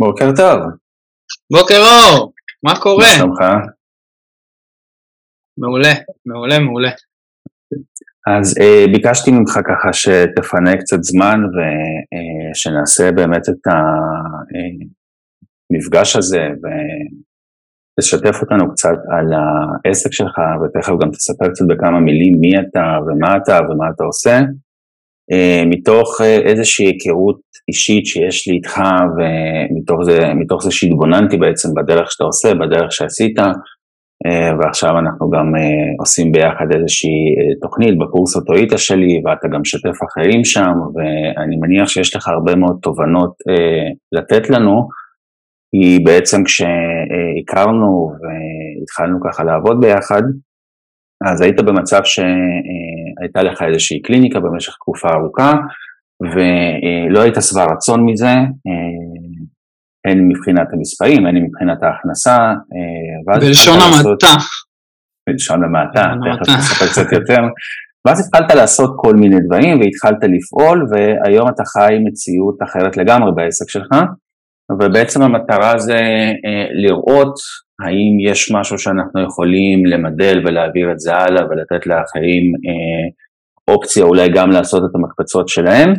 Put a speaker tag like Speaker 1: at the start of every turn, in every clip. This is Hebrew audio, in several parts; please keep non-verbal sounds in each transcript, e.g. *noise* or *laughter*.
Speaker 1: בוקר טוב.
Speaker 2: בוקר אור, מה קורה?
Speaker 1: מה שלומך?
Speaker 2: מעולה, מעולה, מעולה.
Speaker 1: אז אה, ביקשתי ממך ככה שתפנה קצת זמן ושנעשה אה, באמת את המפגש הזה ותשתף אותנו קצת על העסק שלך ותכף גם תספר קצת בכמה מילים מי אתה ומה אתה ומה אתה עושה. אה, מתוך אה, איזושהי היכרות אישית שיש לי איתך ומתוך זה, זה שהתבוננתי בעצם בדרך שאתה עושה, בדרך שעשית, אה, ועכשיו אנחנו גם עושים ביחד איזושהי תוכנית בקורס אוטואיטה שלי ואתה גם משתף אחרים שם ואני מניח שיש לך הרבה מאוד תובנות לתת לנו, כי בעצם כשהכרנו והתחלנו ככה לעבוד ביחד, אז היית במצב שהייתה לך איזושהי קליניקה במשך תקופה ארוכה, ולא היית שבע רצון מזה, הן מבחינת המספרים, הן מבחינת ההכנסה.
Speaker 2: בלשון המעטה.
Speaker 1: בלשון המעטה, תכף נספר קצת יותר. ואז התחלת לעשות כל מיני דברים והתחלת לפעול, והיום אתה חי מציאות אחרת לגמרי בעסק שלך, ובעצם המטרה זה לראות האם יש משהו שאנחנו יכולים למדל ולהעביר את זה הלאה ולתת לאחרים אה, אופציה אולי גם לעשות את המקפצות שלהם,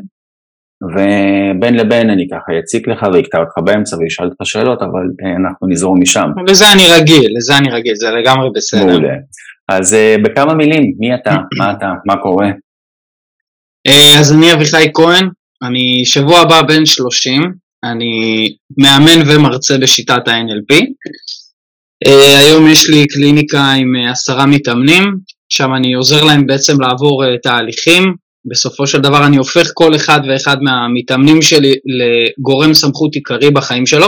Speaker 1: ובין לבין אני ככה אציק לך ואקטע אותך באמצע ואשאל אותך שאלות, אבל אה, אנחנו נזרום משם.
Speaker 2: לזה אני רגיל, לזה אני רגיל, זה לגמרי בסדר.
Speaker 1: מעולה. אז אה, בכמה מילים, מי אתה, *clears throat* מה אתה, מה קורה?
Speaker 2: אז אני אביחי כהן, אני שבוע הבא בן 30, אני מאמן ומרצה בשיטת ה-NLP. Uh, היום יש לי קליניקה עם uh, עשרה מתאמנים, שם אני עוזר להם בעצם לעבור uh, תהליכים, בסופו של דבר אני הופך כל אחד ואחד מהמתאמנים שלי לגורם סמכות עיקרי בחיים שלו,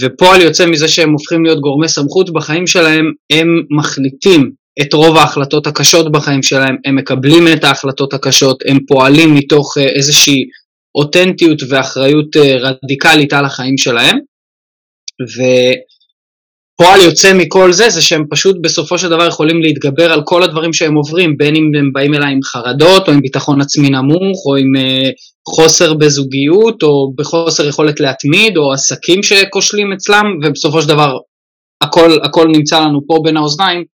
Speaker 2: ופועל יוצא מזה שהם הופכים להיות גורמי סמכות בחיים שלהם, הם מחליטים את רוב ההחלטות הקשות בחיים שלהם, הם מקבלים את ההחלטות הקשות, הם פועלים מתוך איזושהי אותנטיות ואחריות רדיקלית על החיים שלהם, ו... פועל יוצא מכל זה, זה שהם פשוט בסופו של דבר יכולים להתגבר על כל הדברים שהם עוברים, בין אם הם באים אליי עם חרדות, או עם ביטחון עצמי נמוך, או עם uh, חוסר בזוגיות, או בחוסר יכולת להתמיד, או עסקים שכושלים אצלם, ובסופו של דבר הכל, הכל נמצא לנו פה בין האוזניים,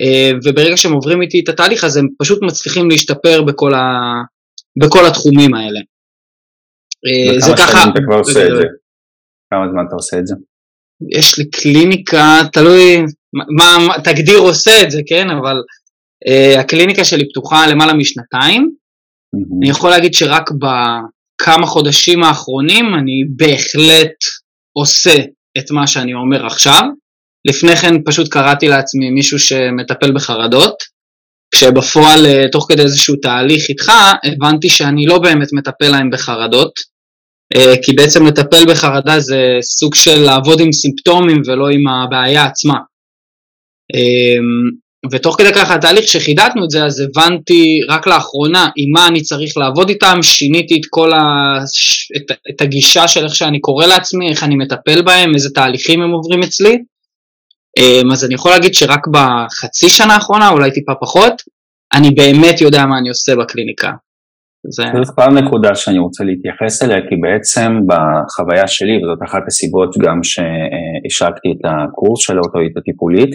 Speaker 2: uh, וברגע שהם עוברים איתי את התהליך הזה, הם פשוט מצליחים להשתפר בכל, ה, בכל התחומים האלה.
Speaker 1: Uh, זה ככה... כמה זמן אתה עושה את זה?
Speaker 2: יש לי קליניקה, תלוי מה, מה תגדיר עושה את זה, כן? אבל uh, הקליניקה שלי פתוחה למעלה משנתיים. Mm-hmm. אני יכול להגיד שרק בכמה חודשים האחרונים אני בהחלט עושה את מה שאני אומר עכשיו. לפני כן פשוט קראתי לעצמי מישהו שמטפל בחרדות, כשבפועל אה, תוך כדי איזשהו תהליך איתך הבנתי שאני לא באמת מטפל להם בחרדות, אה, כי בעצם לטפל בחרדה זה סוג של לעבוד עם סימפטומים ולא עם הבעיה עצמה. אמ, ותוך כדי ככה התהליך שחידדנו את זה, אז הבנתי רק לאחרונה עם מה אני צריך לעבוד איתם, שיניתי את כל ה... את, את הגישה של איך שאני קורא לעצמי, איך אני מטפל בהם, איזה תהליכים הם עוברים אצלי. אמ, אז אני יכול להגיד שרק בחצי שנה האחרונה, אולי טיפה פחות, אני באמת יודע מה אני עושה בקליניקה.
Speaker 1: זה... זאת כבר נקודה שאני רוצה להתייחס אליה, כי בעצם בחוויה שלי, וזאת אחת הסיבות גם שהשקתי את הקורס של האוטוריטה הטיפולית,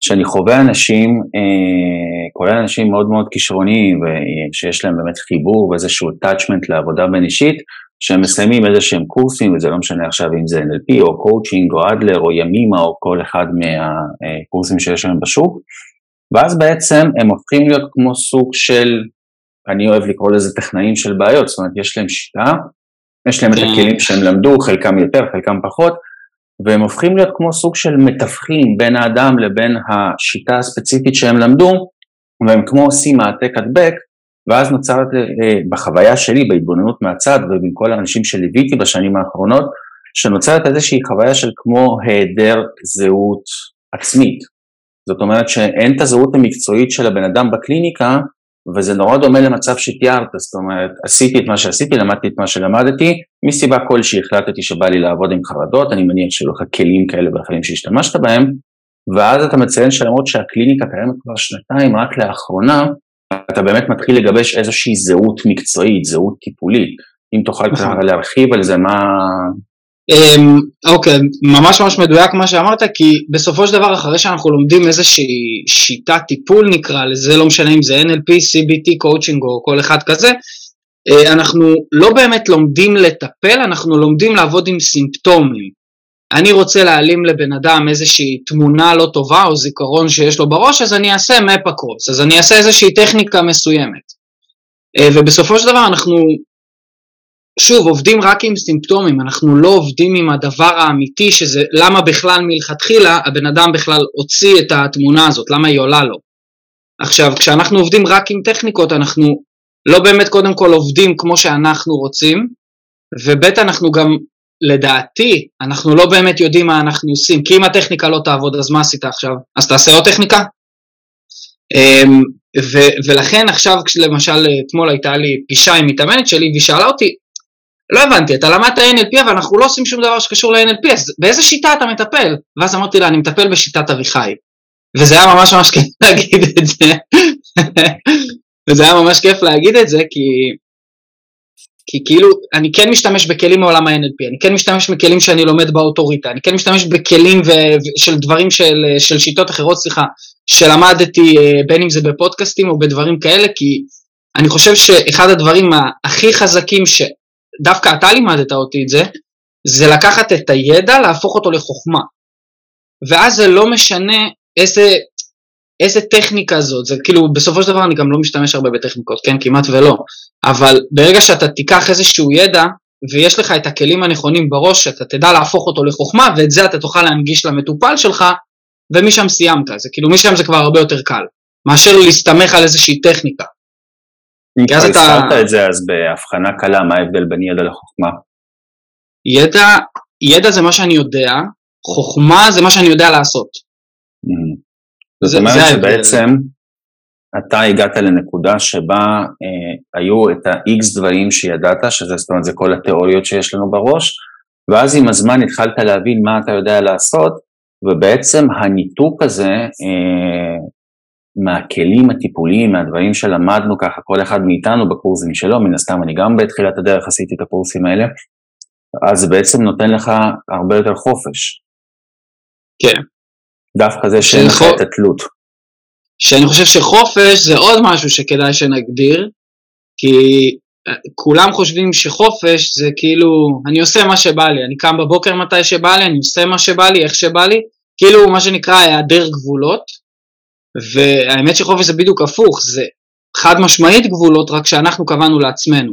Speaker 1: שאני חווה אנשים, אה, כולל אנשים מאוד מאוד כישרוניים, ושיש להם באמת חיבור ואיזשהו attachment לעבודה בין אישית, שהם מסיימים איזה שהם קורסים, וזה לא משנה עכשיו אם זה NLP או קואוצ'ינג או אדלר או ימימה או כל אחד מהקורסים שיש היום בשוק, ואז בעצם הם הופכים להיות כמו סוג של אני אוהב לקרוא לזה טכנאים של בעיות, זאת אומרת יש להם שיטה, יש להם את כן. הכלים שהם למדו, חלקם יותר, חלקם פחות, והם הופכים להיות כמו סוג של מתווכים בין האדם לבין השיטה הספציפית שהם למדו, והם כמו עושים העתק הדבק, ואז נוצרת אה, בחוויה שלי, בהתבוננות מהצד ובין כל האנשים שליוויתי בשנים האחרונות, שנוצרת איזושהי חוויה של כמו היעדר זהות עצמית. זאת אומרת שאין את הזהות המקצועית של הבן אדם בקליניקה, וזה נורא דומה למצב שתיארת, זאת אומרת, עשיתי את מה שעשיתי, למדתי את מה שלמדתי, מסיבה כלשהי החלטתי שבא לי לעבוד עם חרדות, אני מניח שהיו לך כלים כאלה ואחרים שהשתמשת בהם, ואז אתה מציין שלמרות שהקליניקה קיימת כבר שנתיים, רק לאחרונה, אתה באמת מתחיל לגבש איזושהי זהות מקצועית, זהות טיפולית. אם תוכל ככה נכון. להרחיב על זה, מה...
Speaker 2: אמ, אוקיי, ממש ממש מדויק מה שאמרת, כי בסופו של דבר אחרי שאנחנו לומדים איזושהי שיטת טיפול נקרא לזה, לא משנה אם זה NLP, CBT, coaching או כל אחד כזה, אה, אנחנו לא באמת לומדים לטפל, אנחנו לומדים לעבוד עם סימפטומים. אני רוצה להעלים לבן אדם איזושהי תמונה לא טובה או זיכרון שיש לו בראש, אז אני אעשה map across, אז אני אעשה איזושהי טכניקה מסוימת. אה, ובסופו של דבר אנחנו, שוב, עובדים רק עם סימפטומים, אנחנו לא עובדים עם הדבר האמיתי, שזה למה בכלל מלכתחילה הבן אדם בכלל הוציא את התמונה הזאת, למה היא עולה לו. עכשיו, כשאנחנו עובדים רק עם טכניקות, אנחנו לא באמת קודם כל עובדים כמו שאנחנו רוצים, וב' אנחנו גם לדעתי, אנחנו לא באמת יודעים מה אנחנו עושים, כי אם הטכניקה לא תעבוד, אז מה עשית עכשיו? אז תעשה עוד טכניקה? אמ, ו- ולכן עכשיו, כשלמשל אתמול הייתה לי פגישה עם מתאמנת שלי, והיא שאלה אותי, לא הבנתי, אתה למדת NLP אבל אנחנו לא עושים שום דבר שקשור ל-NLP, אז באיזה שיטה אתה מטפל? ואז אמרתי לה, אני מטפל בשיטת אביחי. וזה היה ממש ממש כיף להגיד את זה. *laughs* וזה היה ממש כיף להגיד את זה, כי כי כאילו, אני כן משתמש בכלים מעולם ה-NLP, אני כן משתמש בכלים שאני לומד באוטוריטה, אני כן משתמש בכלים ו- של דברים של, של שיטות אחרות, סליחה, שלמדתי אה, בין אם זה בפודקאסטים או בדברים כאלה, כי אני חושב שאחד הדברים הכי חזקים שדווקא אתה לימדת אותי את זה, זה לקחת את הידע, להפוך אותו לחוכמה. ואז זה לא משנה איזה איזה טכניקה זאת, זה כאילו בסופו של דבר אני גם לא משתמש הרבה בטכניקות, כן, כמעט ולא, אבל ברגע שאתה תיקח איזשהו ידע ויש לך את הכלים הנכונים בראש, שאתה תדע להפוך אותו לחוכמה ואת זה אתה תוכל להנגיש למטופל שלך ומשם סיימת, זה כאילו משם זה כבר הרבה יותר קל, מאשר להסתמך על איזושהי טכניקה.
Speaker 1: כבר הזכרת אתה... את זה אז בהבחנה קלה, מה ההבדל בין ידע לחוכמה?
Speaker 2: ידע, ידע זה מה שאני יודע, חוכמה זה מה שאני יודע לעשות.
Speaker 1: זאת אומרת שבעצם אתה הגעת לנקודה שבה אה, היו את ה-X דברים שידעת, שזה זאת אומרת זה כל התיאוריות שיש לנו בראש, ואז עם הזמן התחלת להבין מה אתה יודע לעשות, ובעצם הניתוק הזה אה, מהכלים הטיפוליים, מהדברים שלמדנו ככה, כל אחד מאיתנו בקורסים שלו, מן הסתם אני גם בתחילת הדרך עשיתי את הקורסים האלה, אז זה בעצם נותן לך הרבה יותר חופש.
Speaker 2: כן.
Speaker 1: דווקא זה שאין לך את התלות.
Speaker 2: שאני חושב שחופש זה עוד משהו שכדאי שנגדיר, כי אה, כולם חושבים שחופש זה כאילו, אני עושה מה שבא לי, אני קם בבוקר מתי שבא לי, אני עושה מה שבא לי, איך שבא לי, כאילו מה שנקרא היעדר גבולות, והאמת שחופש זה בדיוק הפוך, זה חד משמעית גבולות, רק שאנחנו קבענו לעצמנו.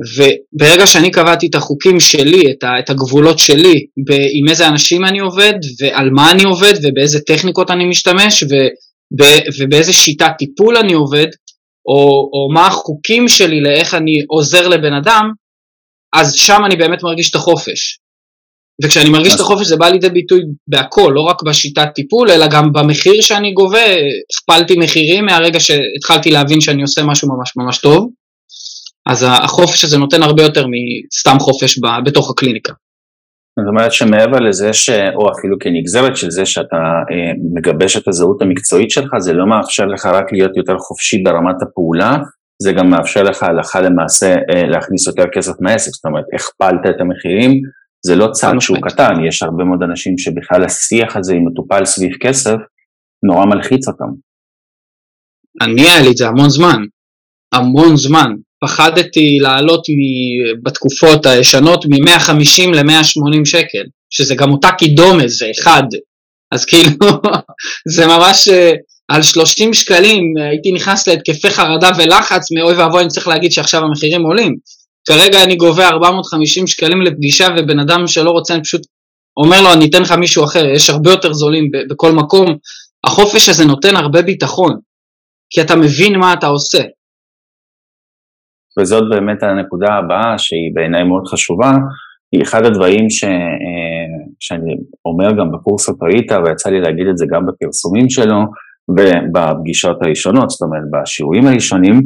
Speaker 2: וברגע שאני קבעתי את החוקים שלי, את, ה, את הגבולות שלי, עם איזה אנשים אני עובד, ועל מה אני עובד, ובאיזה טכניקות אני משתמש, וב, ובאיזה שיטת טיפול אני עובד, או, או מה החוקים שלי לאיך אני עוזר לבן אדם, אז שם אני באמת מרגיש את החופש. וכשאני מרגיש את החופש זה בא לידי ביטוי בהכל, לא רק בשיטת טיפול, אלא גם במחיר שאני גובה, הכפלתי מחירים מהרגע שהתחלתי להבין שאני עושה משהו ממש ממש טוב. אז החופש הזה נותן הרבה יותר מסתם חופש בתוך הקליניקה.
Speaker 1: זאת אומרת שמעבר לזה, ש... או אפילו כנגזרת של זה שאתה אה, מגבש את הזהות המקצועית שלך, זה לא מאפשר לך רק להיות יותר חופשי ברמת הפעולה, זה גם מאפשר לך הלכה למעשה אה, להכניס יותר כסף מהעסק, זאת אומרת הכפלת את המחירים, זה לא צעד שהוא קטן, יש הרבה מאוד אנשים שבכלל השיח הזה עם מטופל סביב כסף, נורא מלחיץ אותם.
Speaker 2: אני היה לי את זה המון זמן, המון זמן, פחדתי לעלות בתקופות הישנות מ-150 ל-180 שקל, שזה גם אותה קידומת, זה אחד. אז כאילו, *laughs* זה ממש אה, על 30 שקלים הייתי נכנס להתקפי חרדה ולחץ מאוי ואבוי אני צריך להגיד שעכשיו המחירים עולים. כרגע אני גובה 450 שקלים לפגישה ובן אדם שלא רוצה אני פשוט אומר לו אני אתן לך מישהו אחר, יש הרבה יותר זולים בכל מקום. החופש הזה נותן הרבה ביטחון, כי אתה מבין מה אתה עושה.
Speaker 1: וזאת באמת הנקודה הבאה שהיא בעיניי מאוד חשובה, היא אחד הדברים ש, אה, שאני אומר גם בקורס אופריטה ויצא לי להגיד את זה גם בפרסומים שלו ובפגישות הראשונות, זאת אומרת בשיעורים הראשונים,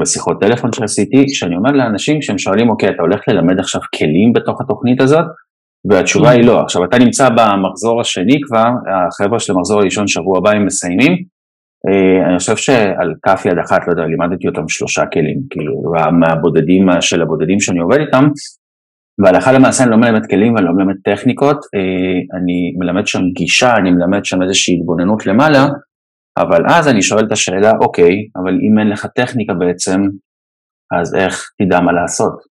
Speaker 1: בשיחות טלפון שעשיתי, כשאני אומר לאנשים שהם שואלים אוקיי אתה הולך ללמד עכשיו כלים בתוך התוכנית הזאת? והתשובה היא לא. עכשיו אתה נמצא במחזור השני כבר, החבר'ה של המחזור הראשון שבוע הבא הם מסיימים, אה, אני חושב שעל כף יד אחת, לא יודע, לימדתי אותם שלושה כלים, כאילו, מהבודדים, של הבודדים שאני עובד איתם, והלכה למעשה אני לא מלמד כלים ואני לא מלמד טכניקות, אה, אני מלמד שם גישה, אני מלמד שם איזושהי התבוננות למעלה, אבל אז אני שואל את השאלה, אוקיי, אבל אם אין לך טכניקה בעצם, אז איך תדע מה לעשות?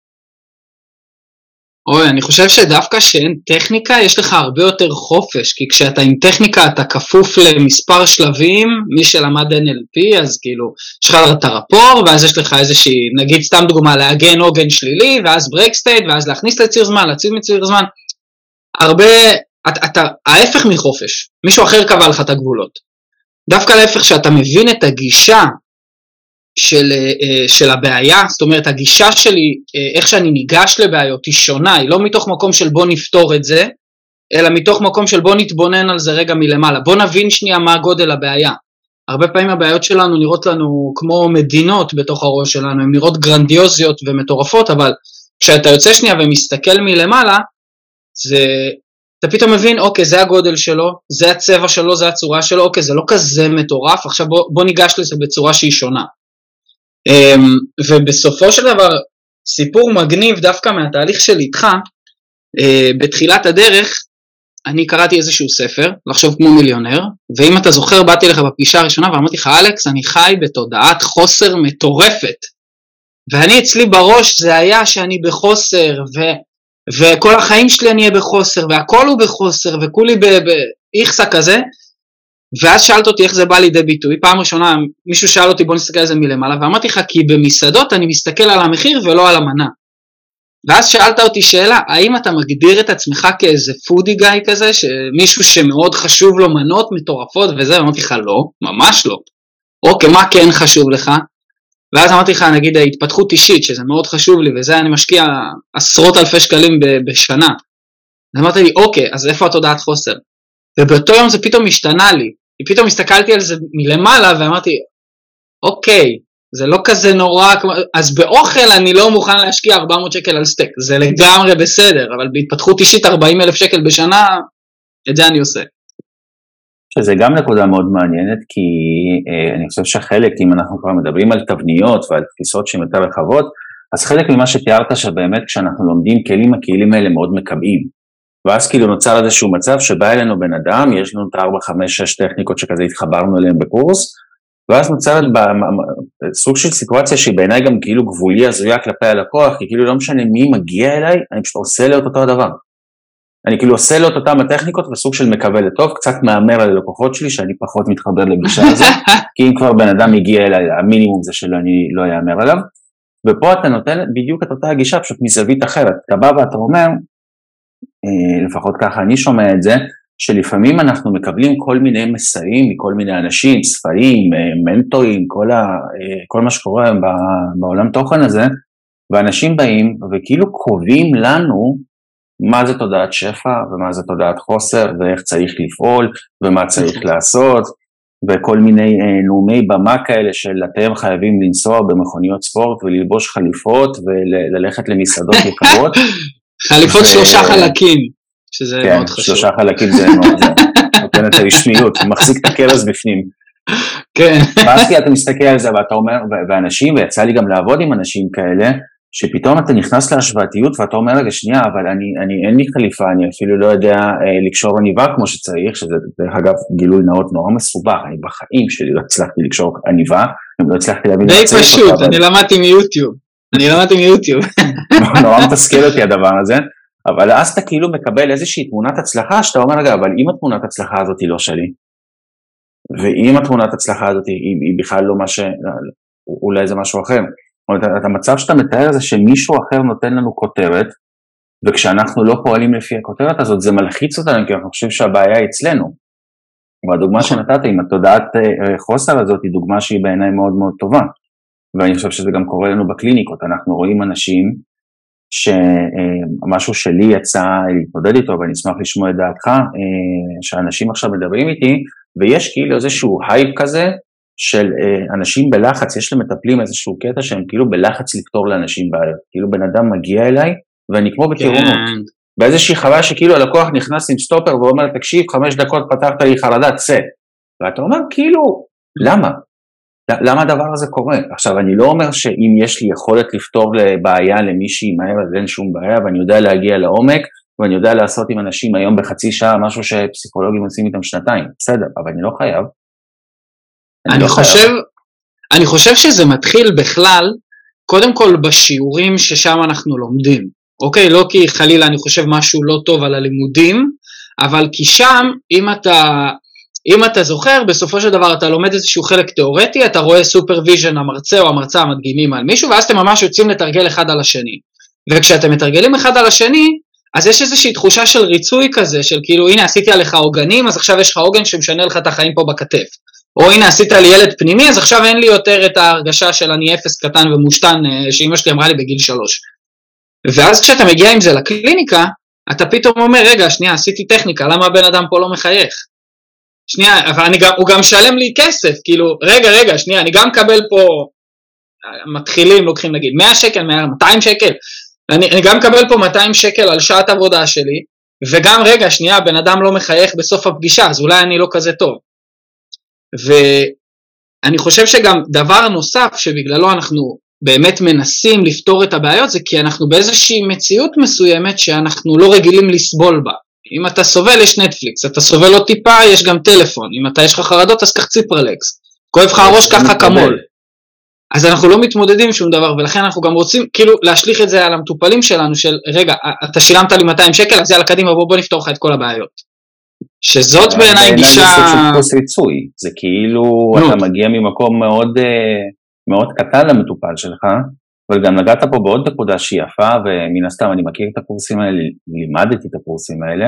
Speaker 2: אוי, אני חושב שדווקא שאין טכניקה, יש לך הרבה יותר חופש, כי כשאתה עם טכניקה אתה כפוף למספר שלבים, מי שלמד NLP, אז כאילו, יש לך את ה rapport, ואז יש לך איזושהי, נגיד סתם דוגמה, לעגן עוגן שלילי, ואז break state, ואז להכניס לציר זמן, להציב מציר זמן. הרבה, אתה, אתה, ההפך מחופש, מישהו אחר קבע לך את הגבולות. דווקא להפך, שאתה מבין את הגישה של, אה, אה, של הבעיה, זאת אומרת הגישה שלי, אה, איך שאני ניגש לבעיות היא שונה, היא לא מתוך מקום של בוא נפתור את זה, אלא מתוך מקום של בוא נתבונן על זה רגע מלמעלה, בוא נבין שנייה מה גודל הבעיה. הרבה פעמים הבעיות שלנו נראות לנו כמו מדינות בתוך הראש שלנו, הן נראות גרנדיוזיות ומטורפות, אבל כשאתה יוצא שנייה ומסתכל מלמעלה, זה, אתה פתאום מבין, אוקיי, זה הגודל שלו, זה הצבע שלו, זה הצורה שלו, אוקיי, זה לא כזה מטורף, עכשיו בוא, בוא ניגש לזה בצורה שהיא שונה. אמ, ובסופו של דבר, סיפור מגניב דווקא מהתהליך של איתך, אה, בתחילת הדרך, אני קראתי איזשהו ספר, לחשוב כמו מיליונר, ואם אתה זוכר, באתי לך בפגישה הראשונה ואמרתי לך, אלכס, אני חי בתודעת חוסר מטורפת. ואני אצלי בראש זה היה שאני בחוסר, ו, וכל החיים שלי אני אהיה בחוסר, והכל הוא בחוסר, וכולי באיכסה כזה, ואז שאלת אותי איך זה בא לידי ביטוי, פעם ראשונה מישהו שאל אותי בוא נסתכל על זה מלמעלה, ואמרתי לך כי במסעדות אני מסתכל על המחיר ולא על המנה. ואז שאלת אותי שאלה, האם אתה מגדיר את עצמך כאיזה פודי גאי כזה, שמישהו שמאוד חשוב לו מנות מטורפות וזה, אמרתי לך לא, ממש לא. אוקיי, מה כן חשוב לך? ואז אמרתי לך, נגיד ההתפתחות אישית, שזה מאוד חשוב לי, וזה אני משקיע עשרות אלפי שקלים בשנה. אז אמרת לי, אוקיי, אז איפה התודעת חוסר? ובאותו יום זה פתאום השתנה לי, פתאום הסתכלתי על זה מלמעלה ואמרתי, אוקיי, זה לא כזה נורא, אז באוכל אני לא מוכן להשקיע 400 שקל על סטייק, זה לגמרי בסדר, אבל בהתפתחות אישית 40 אלף שקל בשנה, את זה אני עושה.
Speaker 1: שזה גם נקודה מאוד מעניינת, כי אה, אני חושב שחלק, אם אנחנו כבר מדברים על תבניות ועל תפיסות שהן יותר רחבות, אז חלק ממה שתיארת שבאמת כשאנחנו לומדים כלים, הכלים האלה מאוד מקבעים. ואז כאילו נוצר איזשהו מצב שבא אלינו בן אדם, יש לנו את ארבע, חמש, שש טכניקות שכזה התחברנו אליהן בקורס, ואז נוצרת סוג של סיטואציה שהיא בעיניי גם כאילו גבולי הזויה כלפי הלקוח, כי כאילו לא משנה מי מגיע אליי, אני פשוט עושה לו את אותו הדבר. אני כאילו עושה לו את אותם הטכניקות וסוג של מקווה לטוב, קצת מהמר על הלקוחות שלי שאני פחות מתחבר לגישה *laughs* הזאת, כי אם כבר בן אדם הגיע אליי, המינימום זה שלא אני לא אאמר עליו, ופה אתה נותן בדיוק את אותה הגישה, פשוט מזווית אחרת. אתה בא ואתה אומר, אה, לפחות ככה אני שומע את זה, שלפעמים אנחנו מקבלים כל מיני מסרים מכל מיני אנשים, ספרים, אה, מנטורים, כל, ה, אה, כל מה שקורה בעולם תוכן הזה, ואנשים באים וכאילו קובעים לנו מה זה תודעת שפע ומה זה תודעת חוסר ואיך צריך לפעול ומה צריך נכון. לעשות וכל מיני נאומי במה כאלה של אתם חייבים לנסוע במכוניות ספורט וללבוש חליפות וללכת למסעדות *laughs* יקרות
Speaker 2: חליפות שלושה חלקים, שזה
Speaker 1: כן,
Speaker 2: מאוד חשוב.
Speaker 1: שלושה חלקים זה מאוד, זה נותן את הרשמיות, מחזיק את הכרז בפנים.
Speaker 2: כן.
Speaker 1: ואז כי אתה מסתכל על זה ואתה אומר, ואנשים, ויצא לי גם לעבוד עם אנשים כאלה, שפתאום אתה נכנס להשוואתיות ואתה אומר, רגע, שנייה, אבל אני, אני, אין לי חליפה, אני אפילו לא יודע אה, לקשור עניבה כמו שצריך, שזה דרך אגב גילוי נאות נורא מסובך, אני בחיים שלי לא הצלחתי לקשור עניבה, אני לא הצלחתי להבין
Speaker 2: די פשוט, אני למדתי מיוטיוב. אני למדתי מיוטיוב. *laughs*
Speaker 1: נורא מתסכל אותי הדבר הזה, אבל אז אתה כאילו מקבל איזושהי תמונת הצלחה שאתה אומר, רגע, אבל אם התמונת הצלחה הזאת היא לא שלי, ואם התמונת הצלחה הזאת היא, היא בכלל לא מה ש... אולי זה משהו אחר. זאת אומרת, את המצב שאתה מתאר זה שמישהו אחר נותן לנו כותרת, וכשאנחנו לא פועלים לפי הכותרת הזאת זה מלחיץ אותנו, כי אנחנו חושבים שהבעיה היא אצלנו. והדוגמה נכון. שנתת עם התודעת אה, חוסר הזאת היא דוגמה שהיא בעיניי מאוד מאוד טובה. ואני חושב שזה גם קורה לנו בקליניקות, אנחנו רואים אנשים שמשהו שלי יצא להתמודד איתו ואני אשמח לשמוע את דעתך, אה, שאנשים עכשיו מדברים איתי ויש כאילו איזשהו הייפ כזה של אה, אנשים בלחץ, יש למטפלים איזשהו קטע שהם כאילו בלחץ לפתור לאנשים בעיות, כאילו בן אדם מגיע אליי ואני כמו בטירונות, כן. באיזושהי חוויה שכאילו הלקוח נכנס עם סטופר ואומר תקשיב חמש דקות פתרת לי חרדה צא, ואתה אומר כאילו למה? למה הדבר הזה קורה? עכשיו, אני לא אומר שאם יש לי יכולת לפתור בעיה למישהי מהר אז אין שום בעיה ואני יודע להגיע לעומק ואני יודע לעשות עם אנשים היום בחצי שעה משהו שפסיכולוגים עושים איתם שנתיים, בסדר, אבל אני לא חייב.
Speaker 2: אני, חושב. אני חושב שזה מתחיל בכלל, קודם כל בשיעורים ששם אנחנו לומדים, אוקיי? לא כי חלילה אני חושב משהו לא טוב על הלימודים, אבל כי שם, אם אתה אם אתה זוכר, בסופו של דבר אתה לומד איזשהו חלק תיאורטי, אתה רואה supervision המרצה או המרצה מדגימים על מישהו, ואז אתם ממש יוצאים לתרגל אחד על השני. וכשאתם מתרגלים אחד על השני, אז יש איזושהי תחושה של ריצוי כזה, של כאילו הנה עשיתי עליך עוגנים, אז עכשיו יש לך עוגן שמשנה לך את החיים פה בכתף. או הנה עשית לי ילד פנימי, אז עכשיו אין לי יותר את ההרגשה של אני אפס קטן ומושתן אה, שאימא שלי אמרה לי בגיל שלוש. ואז כשאתה מגיע עם זה לקליניקה, אתה פתאום אומר, רגע, שנייה, עשיתי טכניקה, למה הבן אדם פה לא מחייך? שנייה, אבל אני גם, הוא גם משלם לי כסף, כאילו, רגע, רגע, שנייה, אני גם מקבל פה, מתחילים, לוקחים נגיד 100 שקל, 200 שקל, אני, אני גם מקבל פה 200 שקל על שעת עבודה שלי, וגם, רגע, שנייה, בן אדם לא מחייך בסוף הפגישה, אז אולי אני לא כזה טוב. ואני חושב שגם דבר נוסף שבגללו אנחנו באמת מנסים לפתור את הבעיות זה כי אנחנו באיזושהי מציאות מסוימת שאנחנו לא רגילים לסבול בה. אם אתה סובל יש נטפליקס, אתה סובל עוד טיפה יש גם טלפון, אם אתה יש לך חרדות אז קח ציפרלקס, כואב לך הראש ככה כמול. אז אנחנו לא מתמודדים עם שום דבר ולכן אנחנו גם רוצים כאילו להשליך את זה על המטופלים שלנו של רגע אתה שילמת לי 200 שקל אז יאללה קדימה בוא, בוא נפתור לך את כל הבעיות. שזאת בעיניי גישה...
Speaker 1: זה ריצוי, זה כאילו אתה מגיע ממקום מאוד, אה, מאוד קטן למטופל שלך אבל גם נגעת פה בעוד נקודה שהיא יפה, ומן הסתם אני מכיר את הקורסים האלה, לימדתי את הקורסים האלה,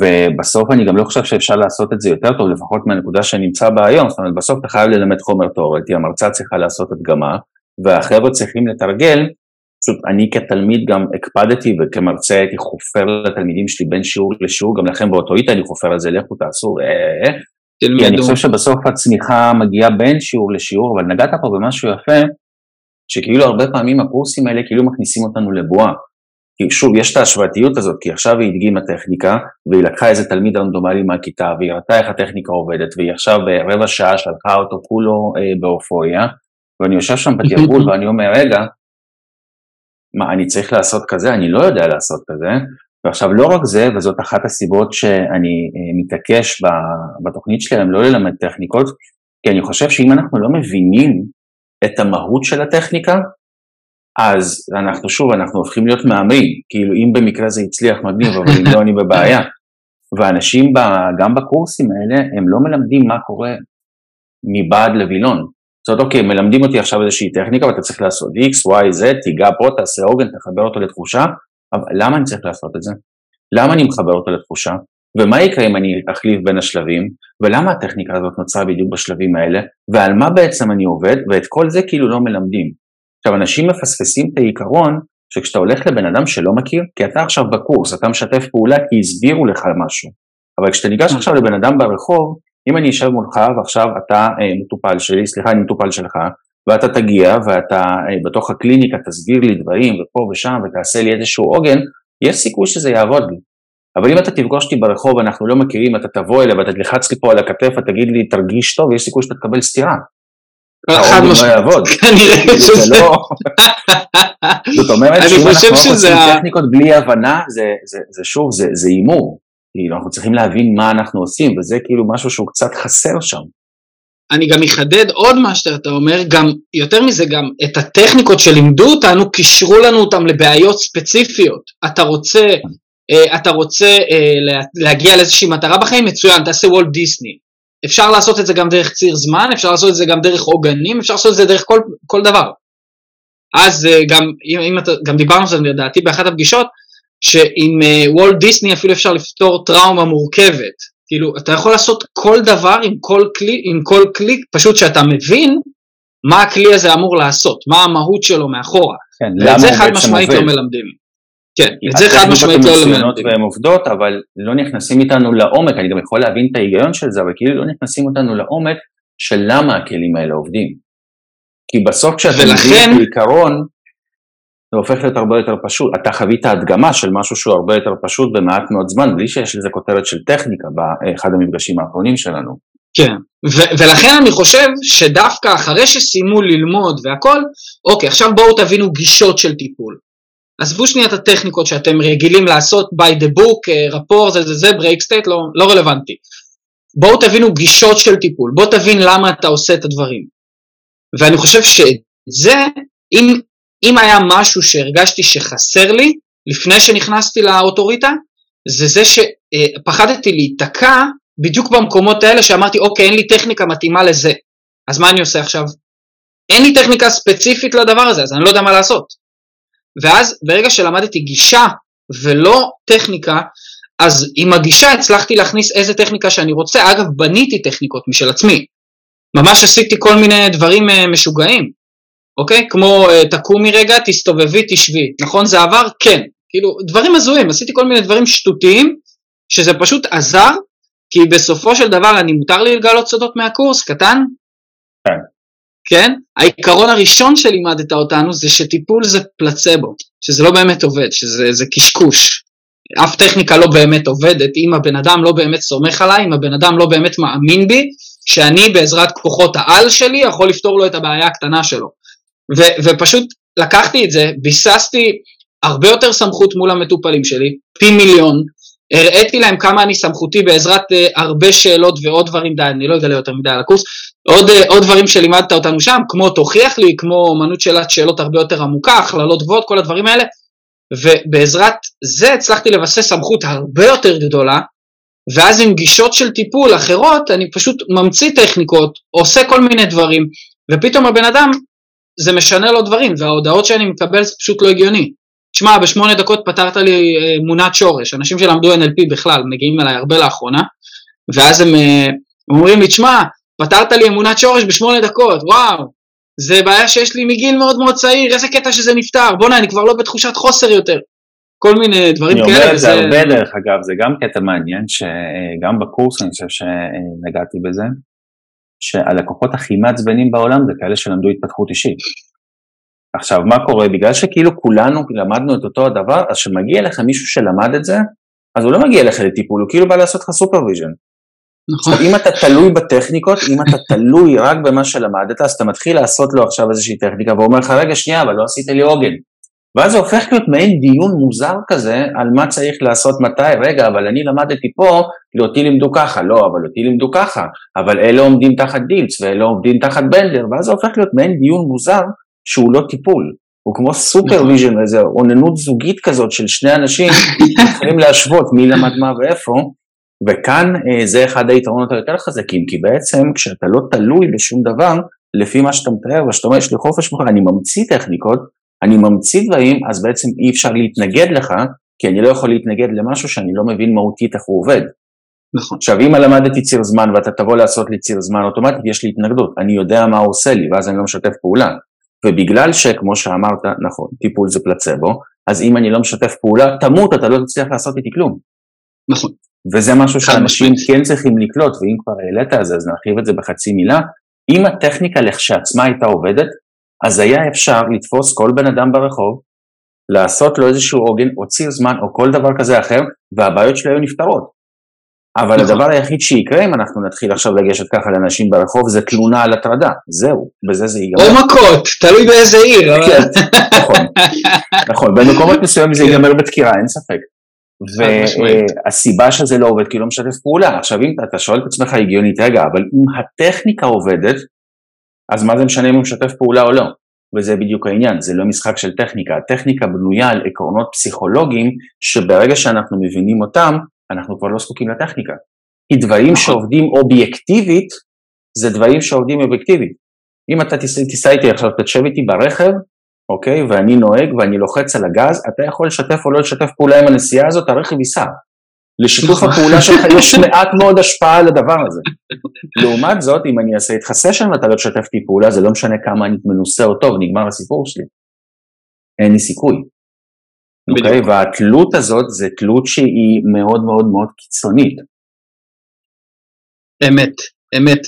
Speaker 1: ובסוף אני גם לא חושב שאפשר לעשות את זה יותר טוב, לפחות מהנקודה שנמצא בה היום, זאת אומרת בסוף אתה חייב ללמד חומר תיאורטי, המרצה צריכה לעשות הדגמה, והחבר'ה צריכים לתרגל, פשוט אני כתלמיד גם הקפדתי וכמרצה הייתי חופר לתלמידים שלי בין שיעור לשיעור, גם לכם באותו איתה אני חופר על זה, לכו תעשו, אה, אה, אה. כי אני חושב שבסוף הצמיחה מגיעה בין שיעור לשיעור, אבל נגעת פה במשהו יפה, שכאילו הרבה פעמים הקורסים האלה כאילו מכניסים אותנו לבועה. כי שוב, יש את ההשוואתיות הזאת, כי עכשיו היא הדגימה טכניקה, והיא לקחה איזה תלמיד רנדומלי מהכיתה, והיא ראתה איך הטכניקה עובדת, והיא עכשיו ברבע שעה שלחה אותו כולו אה, באופוריה, ואני יושב שם בתרגול *laughs* ואני אומר, רגע, מה, אני צריך לעשות כזה? אני לא יודע לעשות כזה. ועכשיו לא רק זה, וזאת אחת הסיבות שאני אה, מתעקש בתוכנית שלי, הם לא ללמד טכניקות, כי אני חושב שאם אנחנו לא מבינים את המהות של הטכניקה, אז אנחנו שוב, אנחנו הופכים להיות מאמרים, כאילו אם במקרה זה הצליח מגניב, אבל אם לא אני בבעיה. *laughs* ואנשים ב, גם בקורסים האלה, הם לא מלמדים מה קורה מבעד לווילון. זאת אומרת, אוקיי, מלמדים אותי עכשיו איזושהי טכניקה ואתה צריך לעשות X, Y, Z, תיגע פה, תעשה עוגן, תחבר אותו לתחושה, אבל למה אני צריך לעשות את זה? למה אני מחבר אותו לתחושה? ומה יקרה אם אני אחליף בין השלבים, ולמה הטכניקה הזאת נוצרה בדיוק בשלבים האלה, ועל מה בעצם אני עובד, ואת כל זה כאילו לא מלמדים. עכשיו, אנשים מפספסים את העיקרון שכשאתה הולך לבן אדם שלא מכיר, כי אתה עכשיו בקורס, אתה משתף פעולה כי הסבירו לך משהו, אבל כשאתה ניגש. עכשיו לבן אדם ברחוב, אם אני אשב מולך ועכשיו אתה אה, מטופל שלי, סליחה, אני מטופל שלך, ואתה תגיע ואתה אה, בתוך הקליניקה תסביר לי דברים ופה ושם ותעשה לי איזשהו עוגן, יש סיכוי שזה יעבוד לי. אבל אם אתה תפגוש אותי ברחוב, אנחנו לא מכירים, אתה תבוא אליי ואתה תלחץ לי פה על הכתף, ותגיד לי, תרגיש טוב, יש סיכוי שאתה תקבל סטירה.
Speaker 2: חד משמעית. לא יעבוד. *laughs* כנראה שזה... לא... *laughs*
Speaker 1: זאת אומרת, אנחנו לא עושים טכניקות בלי הבנה, זה שוב, זה הימור. כאילו, אנחנו צריכים להבין מה אנחנו עושים, וזה כאילו משהו שהוא קצת חסר שם.
Speaker 2: אני גם אחדד עוד מה שאתה אומר, גם, יותר מזה, גם את הטכניקות שלימדו אותנו, קישרו לנו אותם לבעיות ספציפיות. אתה רוצה uh, אתה רוצה uh, להגיע לאיזושהי מטרה בחיים, מצוין, תעשה וולט דיסני. אפשר לעשות את זה גם דרך ציר זמן, אפשר לעשות את זה גם דרך עוגנים, אפשר לעשות את זה דרך כל, כל דבר. אז uh, גם, אם, אם אתה, גם דיברנו על זה לדעתי באחת הפגישות, שעם וולט uh, דיסני אפילו אפשר לפתור טראומה מורכבת. כאילו, אתה יכול לעשות כל דבר עם כל כלי, עם כל כלי, פשוט שאתה מבין מה הכלי הזה אמור לעשות, מה המהות שלו מאחורה. כן, ואת זה חד משמעית לא מלמדים. כן, את זה חד משמעית לא
Speaker 1: למדתי. והן עובדות, אבל לא נכנסים איתנו לעומק, אני גם יכול להבין את ההיגיון של זה, אבל כאילו לא נכנסים אותנו לעומק של למה הכלים האלה עובדים. כי בסוף כשאתה ולכן... מבין בעיקרון, זה הופך להיות הרבה יותר פשוט. אתה חווית הדגמה של משהו שהוא הרבה יותר פשוט במעט מאוד זמן, בלי שיש לזה כותרת של טכניקה באחד המפגשים האחרונים שלנו.
Speaker 2: כן, ו- ולכן אני חושב שדווקא אחרי שסיימו ללמוד והכל, אוקיי, עכשיו בואו תבינו גישות של טיפול. עזבו שנייה את הטכניקות שאתם רגילים לעשות by the book, אה, רפור, זה זה זה, break state, לא, לא רלוונטי. בואו תבינו גישות של טיפול, בואו תבין למה אתה עושה את הדברים. ואני חושב שזה, אם, אם היה משהו שהרגשתי שחסר לי, לפני שנכנסתי לאוטוריטה, זה זה שפחדתי להיתקע בדיוק במקומות האלה שאמרתי, אוקיי, אין לי טכניקה מתאימה לזה. אז מה אני עושה עכשיו? אין לי טכניקה ספציפית לדבר הזה, אז אני לא יודע מה לעשות. ואז ברגע שלמדתי גישה ולא טכניקה, אז עם הגישה הצלחתי להכניס איזה טכניקה שאני רוצה. אגב, בניתי טכניקות משל עצמי. ממש עשיתי כל מיני דברים uh, משוגעים, אוקיי? כמו uh, תקומי רגע, תסתובבי, תשבי. נכון זה עבר? כן. כאילו, דברים הזויים. עשיתי כל מיני דברים שטותיים, שזה פשוט עזר, כי בסופו של דבר אני מותר לי לגלות סודות מהקורס, קטן?
Speaker 1: כן.
Speaker 2: כן? העיקרון הראשון שלימדת אותנו זה שטיפול זה פלצבו, שזה לא באמת עובד, שזה קשקוש. אף טכניקה לא באמת עובדת, אם הבן אדם לא באמת סומך עליי, אם הבן אדם לא באמת מאמין בי, שאני בעזרת כוחות העל שלי יכול לפתור לו את הבעיה הקטנה שלו. ו- ופשוט לקחתי את זה, ביססתי הרבה יותר סמכות מול המטופלים שלי, פי מיליון, הראיתי להם כמה אני סמכותי בעזרת uh, הרבה שאלות ועוד דברים, די, אני לא אגלה יותר מדי על הקורס, עוד, uh, עוד דברים שלימדת אותנו שם, כמו תוכיח לי, כמו אמנות שאלת שאלות הרבה יותר עמוקה, הכללות גבוהות, כל הדברים האלה, ובעזרת זה הצלחתי לבסס סמכות הרבה יותר גדולה, ואז עם גישות של טיפול אחרות, אני פשוט ממציא טכניקות, עושה כל מיני דברים, ופתאום הבן אדם, זה משנה לו דברים, וההודעות שאני מקבל זה פשוט לא הגיוני. שמע, בשמונה דקות פתרת לי אה, אמונת שורש, אנשים שלמדו NLP בכלל מגיעים אליי הרבה לאחרונה, ואז הם אה, אומרים לי, תשמע, פתרת לי אמונת שורש בשמונה דקות, וואו, זה בעיה שיש לי מגיל מאוד מאוד צעיר, איזה קטע שזה נפתר, בואנה, אני כבר לא בתחושת חוסר יותר. כל מיני דברים כאלה.
Speaker 1: אני אומר את זה הרבה דרך אגב, זה גם קטע מעניין, שגם בקורס אני חושב שנגעתי בזה, שהלקוחות הכי מעצבנים בעולם זה כאלה שלמדו התפתחות אישית. עכשיו, מה קורה? בגלל שכאילו כולנו למדנו את אותו הדבר, אז כשמגיע לך מישהו שלמד את זה, אז הוא לא מגיע לך לטיפול, הוא כאילו בא לעשות לך supervision. נכון. אם אתה תלוי בטכניקות, אם אתה תלוי רק במה שלמדת, אז אתה מתחיל לעשות לו עכשיו איזושהי טכניקה, והוא אומר לך, רגע, שנייה, אבל לא עשית לי עוגן. ואז זה הופך להיות מעין דיון מוזר כזה, על מה צריך לעשות מתי, רגע, אבל אני למדתי פה, כי אותי לימדו ככה, לא, אבל אותי לימדו ככה, אבל אלה עומדים תחת דילץ, ואלה עומדים תחת בנדלר, ואז זה הופך להיות מעין דיון מוזר, שהוא לא טיפול, הוא כמו supervision, נכון. איזו אוננות זוגית כזאת של שני אנשים, *laughs* יכולים להשוות מי למד מה ואיפה, וכאן אה, זה אחד היתרונות היותר חזקים, כי בעצם כשאתה לא תלוי בשום דבר, לפי מה שאתה מתאר, ושאתה אומר, יש לי חופש אני ממציא טכניקות, אני ממציא דברים, אז בעצם אי אפשר להתנגד לך, כי אני לא יכול להתנגד למשהו שאני לא מבין מהותית איך הוא עובד. נכון. עכשיו, אם למדתי ציר זמן ואתה תבוא לעשות לי ציר זמן אוטומטית, יש לי התנגדות, אני יודע מה הוא עושה לי, ואז אני לא משתף פעולה. ובגלל שכמו שאמרת, נכון, טיפול זה פלצבו, אז אם אני לא משתף פעולה, תמות, אתה לא תצליח לעשות איתי כלום.
Speaker 2: נכון.
Speaker 1: וזה משהו שאנשים כן צריכים לקלוט, ואם כבר העלית על זה, אז נרחיב את זה בחצי מילה. אם הטכניקה לכשעצמה הייתה עובדת, אז היה אפשר לתפוס כל בן אדם ברחוב, לעשות לו איזשהו עוגן או ציר זמן או כל דבר כזה אחר, והבעיות שלו היו נפתרות. אבל נכון. הדבר היחיד שיקרה אם אנחנו נתחיל עכשיו לגשת ככה לאנשים ברחוב זה תלונה על הטרדה, זהו, בזה זה ייגמר.
Speaker 2: או מכות, תלוי באיזה עיר.
Speaker 1: כן, נכון, נכון, במקומות מסוימים זה ייגמר בדקירה, אין ספק. והסיבה שזה לא עובד כי לא משתף פעולה. עכשיו אם אתה שואל את עצמך הגיונית, רגע, אבל אם הטכניקה עובדת, אז מה זה משנה אם הוא משתף פעולה או לא? וזה בדיוק העניין, זה לא משחק של טכניקה, הטכניקה בנויה על עקרונות פסיכולוגיים שברגע שאנחנו מבינים אותם, אנחנו כבר לא זקוקים לטכניקה. כי דברים נכון. שעובדים אובייקטיבית, זה דברים שעובדים אובייקטיבית. אם אתה תיסע איתי עכשיו, תשב איתי ברכב, אוקיי, ואני נוהג ואני לוחץ על הגז, אתה יכול לשתף או לא לשתף פעולה עם הנסיעה הזאת, הרכב ייסע. לשיתוף. הפעולה שלך יש מעט מאוד השפעה על הדבר הזה. לעומת זאת, אם אני אעשה איתך סשן ואתה לא תשתף איתי פעולה, זה לא משנה כמה אני מנוסה או טוב, נגמר הסיפור שלי. אין לי סיכוי. אוקיי? Okay, והתלות הזאת זה תלות שהיא מאוד מאוד מאוד קיצונית.
Speaker 2: אמת, אמת,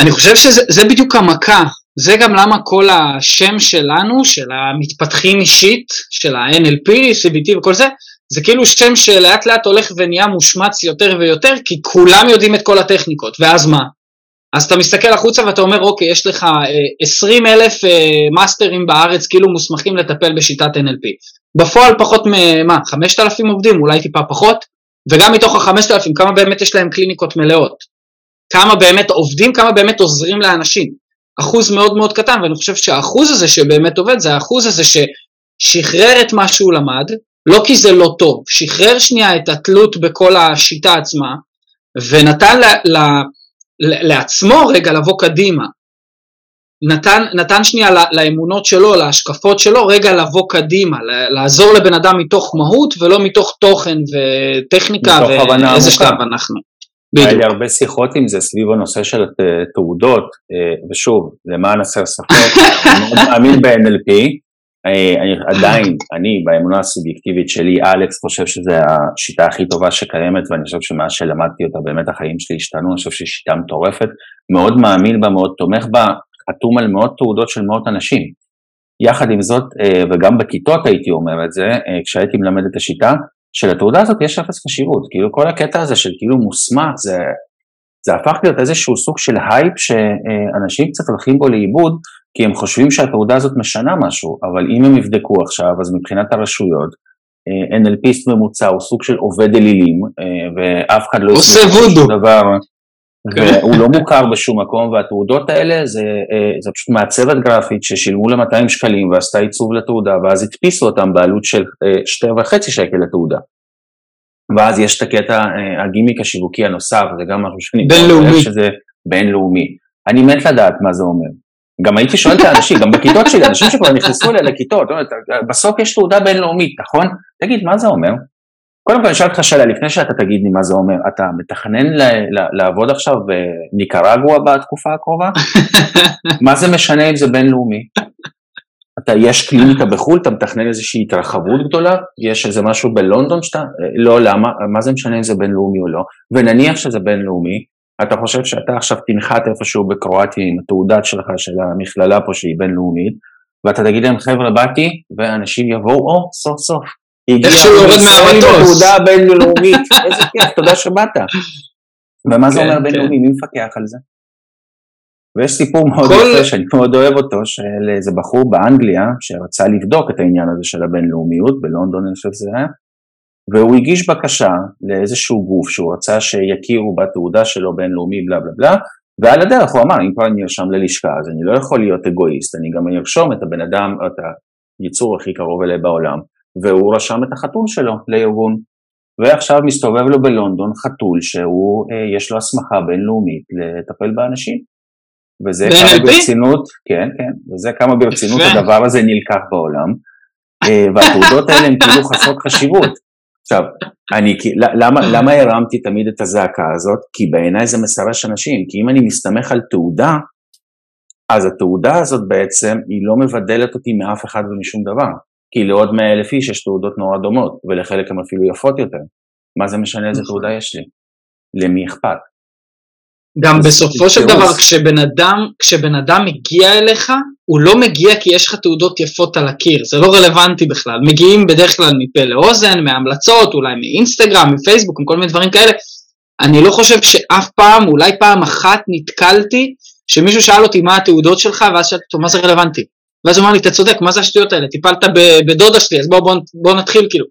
Speaker 2: ואני חושב שזה בדיוק המכה, זה גם למה כל השם שלנו, של המתפתחים אישית, של ה-NLP, CBT וכל זה, זה כאילו שם שלאט לאט הולך ונהיה מושמץ יותר ויותר, כי כולם יודעים את כל הטכניקות, ואז מה? אז אתה מסתכל החוצה ואתה אומר, אוקיי, יש לך 20 אלף מאסטרים בארץ כאילו מוסמכים לטפל בשיטת NLP. בפועל פחות ממה, 5,000 עובדים, אולי טיפה פחות, וגם מתוך ה-5,000, כמה באמת יש להם קליניקות מלאות? כמה באמת עובדים, כמה באמת עוזרים לאנשים? אחוז מאוד מאוד קטן, ואני חושב שהאחוז הזה שבאמת עובד, זה האחוז הזה ששחרר את מה שהוא למד, לא כי זה לא טוב, שחרר שנייה את התלות בכל השיטה עצמה, ונתן ל, ל, ל, לעצמו רגע לבוא קדימה. נתן, נתן שנייה לאמונות שלו, להשקפות שלו, רגע לבוא קדימה, לעזור לבן אדם מתוך מהות ולא מתוך תוכן וטכניקה ואיזה שלב אנחנו.
Speaker 1: היה לי הרבה שיחות עם זה סביב הנושא של תעודות, אה, ושוב, למען הסר ספק, *laughs* אני מאוד מאמין ב-NLP, אה, עדיין, אני באמונה הסובייקטיבית שלי, אלכס חושב שזו השיטה הכי טובה שקיימת ואני חושב שמאז שלמדתי אותה באמת החיים שלי השתנו, אני חושב שהיא שיטה מטורפת, מאוד מאמין בה, מאוד תומך בה, חתום על מאות תעודות של מאות אנשים. יחד עם זאת, אה, וגם בכיתות הייתי אומר את זה, כשהייתי מלמד את השיטה, שלתעודה הזאת יש אפס חשיבות, כאילו כל הקטע הזה של כאילו מוסמך, זה, זה הפך להיות איזשהו סוג של הייפ שאנשים קצת הולכים בו לאיבוד, כי הם חושבים שהתעודה הזאת משנה משהו, אבל אם הם יבדקו עכשיו, אז מבחינת הרשויות, אה, NLP יסט ממוצע הוא סוג של עובד אלילים, אה, ואף אחד לא
Speaker 2: עושה וודו.
Speaker 1: דבר, כן. והוא לא מוכר בשום מקום, והתעודות האלה זה, אה, זה פשוט מעצבת גרפית ששילמו לה 200 שקלים ועשתה עיצוב לתעודה, ואז הדפיסו אותם בעלות של שתי וחצי שקל לתעודה. ואז יש את הקטע, הגימיק השיווקי הנוסף, זה גם משהו שאני...
Speaker 2: בינלאומי.
Speaker 1: שזה בינלאומי. אני מת לדעת מה זה אומר. גם הייתי שואל את האנשים, גם בכיתות שלי, אנשים שכבר נכנסו אליי לכיתות, בסוף יש תעודה בינלאומית, נכון? תגיד, מה זה אומר? קודם כל אני אשאל אותך שאלה, לפני שאתה תגיד לי מה זה אומר, אתה מתכנן לעבוד עכשיו בניקרגואה בתקופה הקרובה? מה זה משנה אם זה בינלאומי? אתה, יש קליניקה בחו"ל, אתה מתכנן איזושהי התרחבות גדולה? יש איזה משהו בלונדון שאתה, לא, למה? מה זה משנה אם זה בינלאומי או לא? ונניח שזה בינלאומי, אתה חושב שאתה עכשיו תנחת איפשהו בקרואטיה עם התעודת שלך של המכללה פה שהיא בינלאומית, ואתה תגיד להם חבר'ה באתי, ואנשים יבואו, או סוף סוף,
Speaker 2: הגיע
Speaker 1: תעודה בינלאומית, *laughs* איזה כיף, תודה שבאת. ומה זה כן, אומר בינלאומי, כן. מי מפקח על זה? ויש סיפור מאוד יפה שאני מאוד אוהב אותו, של איזה בחור באנגליה שרצה לבדוק את העניין הזה של הבינלאומיות, בלונדון אני חושב שזה היה, והוא הגיש בקשה לאיזשהו גוף שהוא רצה שיכירו בתעודה שלו בינלאומי בלה בלה בלה, ועל הדרך הוא אמר, אם כבר אני נרשם ללשכה אז אני לא יכול להיות אגואיסט, אני גם ארשום את הבן אדם, את היצור הכי קרוב אליי בעולם, והוא רשם את החתול שלו לארגון. ועכשיו מסתובב לו בלונדון חתול שהוא, אה, יש לו הסמכה בינלאומית לטפל באנשים. וזה כמה ברצינות, כן, כן, וזה כמה ברצינות הדבר הזה נלקח בעולם, אה, והתעודות האלה הן כאילו חסרות חשיבות. עכשיו, אני, למה, למה הרמתי תמיד את הזעקה הזאת? כי בעיניי זה מסרש אנשים, כי אם אני מסתמך על תעודה, אז התעודה הזאת בעצם היא לא מבדלת אותי מאף אחד ומשום דבר. כי לעוד מאה אלף איש יש תעודות נורא דומות, ולחלק הן אפילו יפות יותר. מה זה משנה איזה תעודה יש לי? למי אכפת?
Speaker 2: גם בסופו של דבר, כשבן אדם, כשבן אדם מגיע אליך, הוא לא מגיע כי יש לך תעודות יפות על הקיר, זה לא רלוונטי בכלל. מגיעים בדרך כלל מפה לאוזן, מהמלצות, אולי מאינסטגרם, מפייסבוק, עם כל מיני דברים כאלה. אני לא חושב שאף פעם, אולי פעם אחת נתקלתי, שמישהו שאל אותי מה התעודות שלך, ואז שאלתי אותו מה זה רלוונטי. ואז הוא אמר לי, אתה צודק, מה זה השטויות האלה? טיפלת בדודה שלי, אז בוא, בוא, בוא נתחיל כאילו.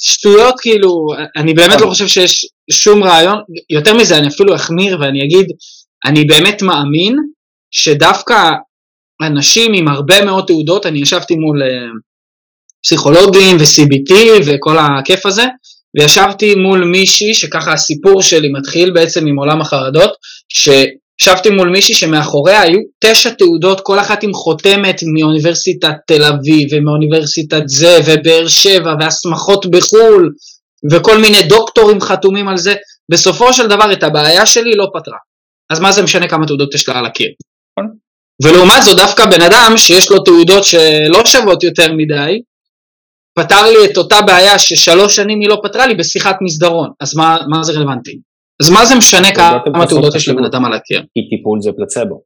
Speaker 2: שטויות כאילו, אני באמת לא חושב שיש שום רעיון, יותר מזה אני אפילו אחמיר ואני אגיד, אני באמת מאמין שדווקא אנשים עם הרבה מאוד תעודות, אני ישבתי מול uh, פסיכולוגים ו-CBT וכל הכיף הזה, וישבתי מול מישהי שככה הסיפור שלי מתחיל בעצם עם עולם החרדות, ש... ישבתי מול מישהי שמאחוריה היו תשע תעודות, כל אחת עם חותמת מאוניברסיטת תל אביב ומאוניברסיטת זה ובאר שבע והסמכות בחו"ל וכל מיני דוקטורים חתומים על זה. בסופו של דבר את הבעיה שלי לא פתרה. אז מה זה משנה כמה תעודות יש לה על הקיר? ולעומת זאת דווקא בן אדם שיש לו תעודות שלא שוות יותר מדי, פתר לי את אותה בעיה ששלוש שנים היא לא פתרה לי בשיחת מסדרון, אז מה, מה זה רלוונטי? אז מה זה משנה כמה תעודות יש לבן אדם על הקיר?
Speaker 1: כי טיפול זה פלצבו.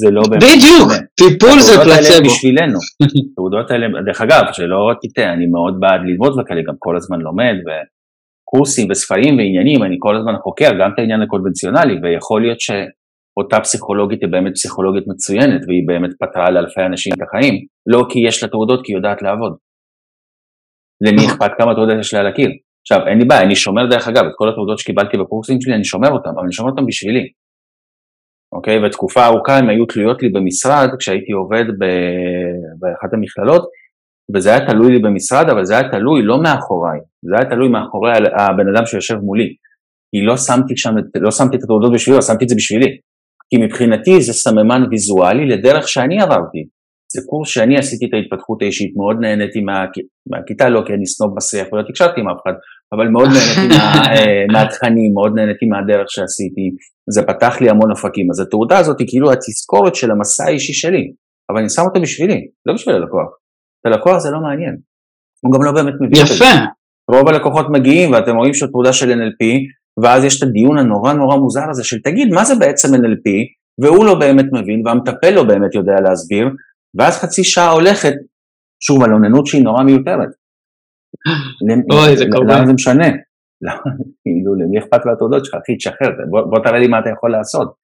Speaker 1: זה לא באמת...
Speaker 2: בדיוק, טיפול זה
Speaker 1: התעודות האלה
Speaker 2: פלצבו.
Speaker 1: בשבילנו. *laughs* התעודות האלה, דרך אגב, שלא תטעה, אני מאוד בעד ללמוד וכאלה, גם כל הזמן לומד, וקורסים וספרים ועניינים, אני כל הזמן חוקר גם את העניין הקונבנציונלי, ויכול להיות שאותה פסיכולוגית היא באמת פסיכולוגית מצוינת, והיא באמת פתרה לאלפי אנשים את החיים, לא כי יש לה תעודות, כי היא יודעת לעבוד. למי *laughs* אכפת כמה תעודות יש לה להכיר? עכשיו, אין לי בעיה, אני שומר דרך אגב, את כל התעודות שקיבלתי בקורסים שלי, אני שומר אותם, אבל אני שומר אותם בשבילי. אוקיי? ותקופה ארוכה הן היו תלויות לי במשרד כשהייתי עובד ב- באחת המכללות, וזה היה תלוי לי במשרד, אבל זה היה תלוי לא מאחוריי, זה היה תלוי מאחורי הבן אדם שיושב מולי. כי לא שמתי שם, לא שמתי את התעודות בשבילו, שמתי את זה בשבילי. כי מבחינתי זה סממן ויזואלי לדרך שאני עברתי. זה קורס שאני עשיתי את ההתפתחות האישית, מאוד נהניתי מה, מהכיתה, לא כי אני סנוב מסריח ולא תקשרתי עם אף אחד, אבל מאוד נהניתי מה, *laughs* אה, מהתכנים, מאוד נהניתי מהדרך שעשיתי, זה פתח לי המון אופקים. אז התעודה הזאת היא כאילו התזכורת של המסע האישי שלי, אבל אני שם אותה בשבילי, לא בשביל הלקוח. את הלקוח זה לא מעניין. הוא גם לא באמת מבין.
Speaker 2: יפה,
Speaker 1: רוב הלקוחות מגיעים ואתם רואים שזו תעודה של NLP, ואז יש את הדיון הנורא נורא מוזר הזה של תגיד, מה זה בעצם NLP? והוא לא באמת מבין, והמטפל לא באמת יודע להסביר, ואז חצי שעה הולכת, שוב, על אוננות שהיא נורא מיותרת.
Speaker 2: אוי, זה
Speaker 1: למה
Speaker 2: קורבן.
Speaker 1: זה משנה? למה, כאילו, למי אכפת מהתעודות שלך? אחי, תשחרר, בוא, תראה לי מה אתה יכול לעשות.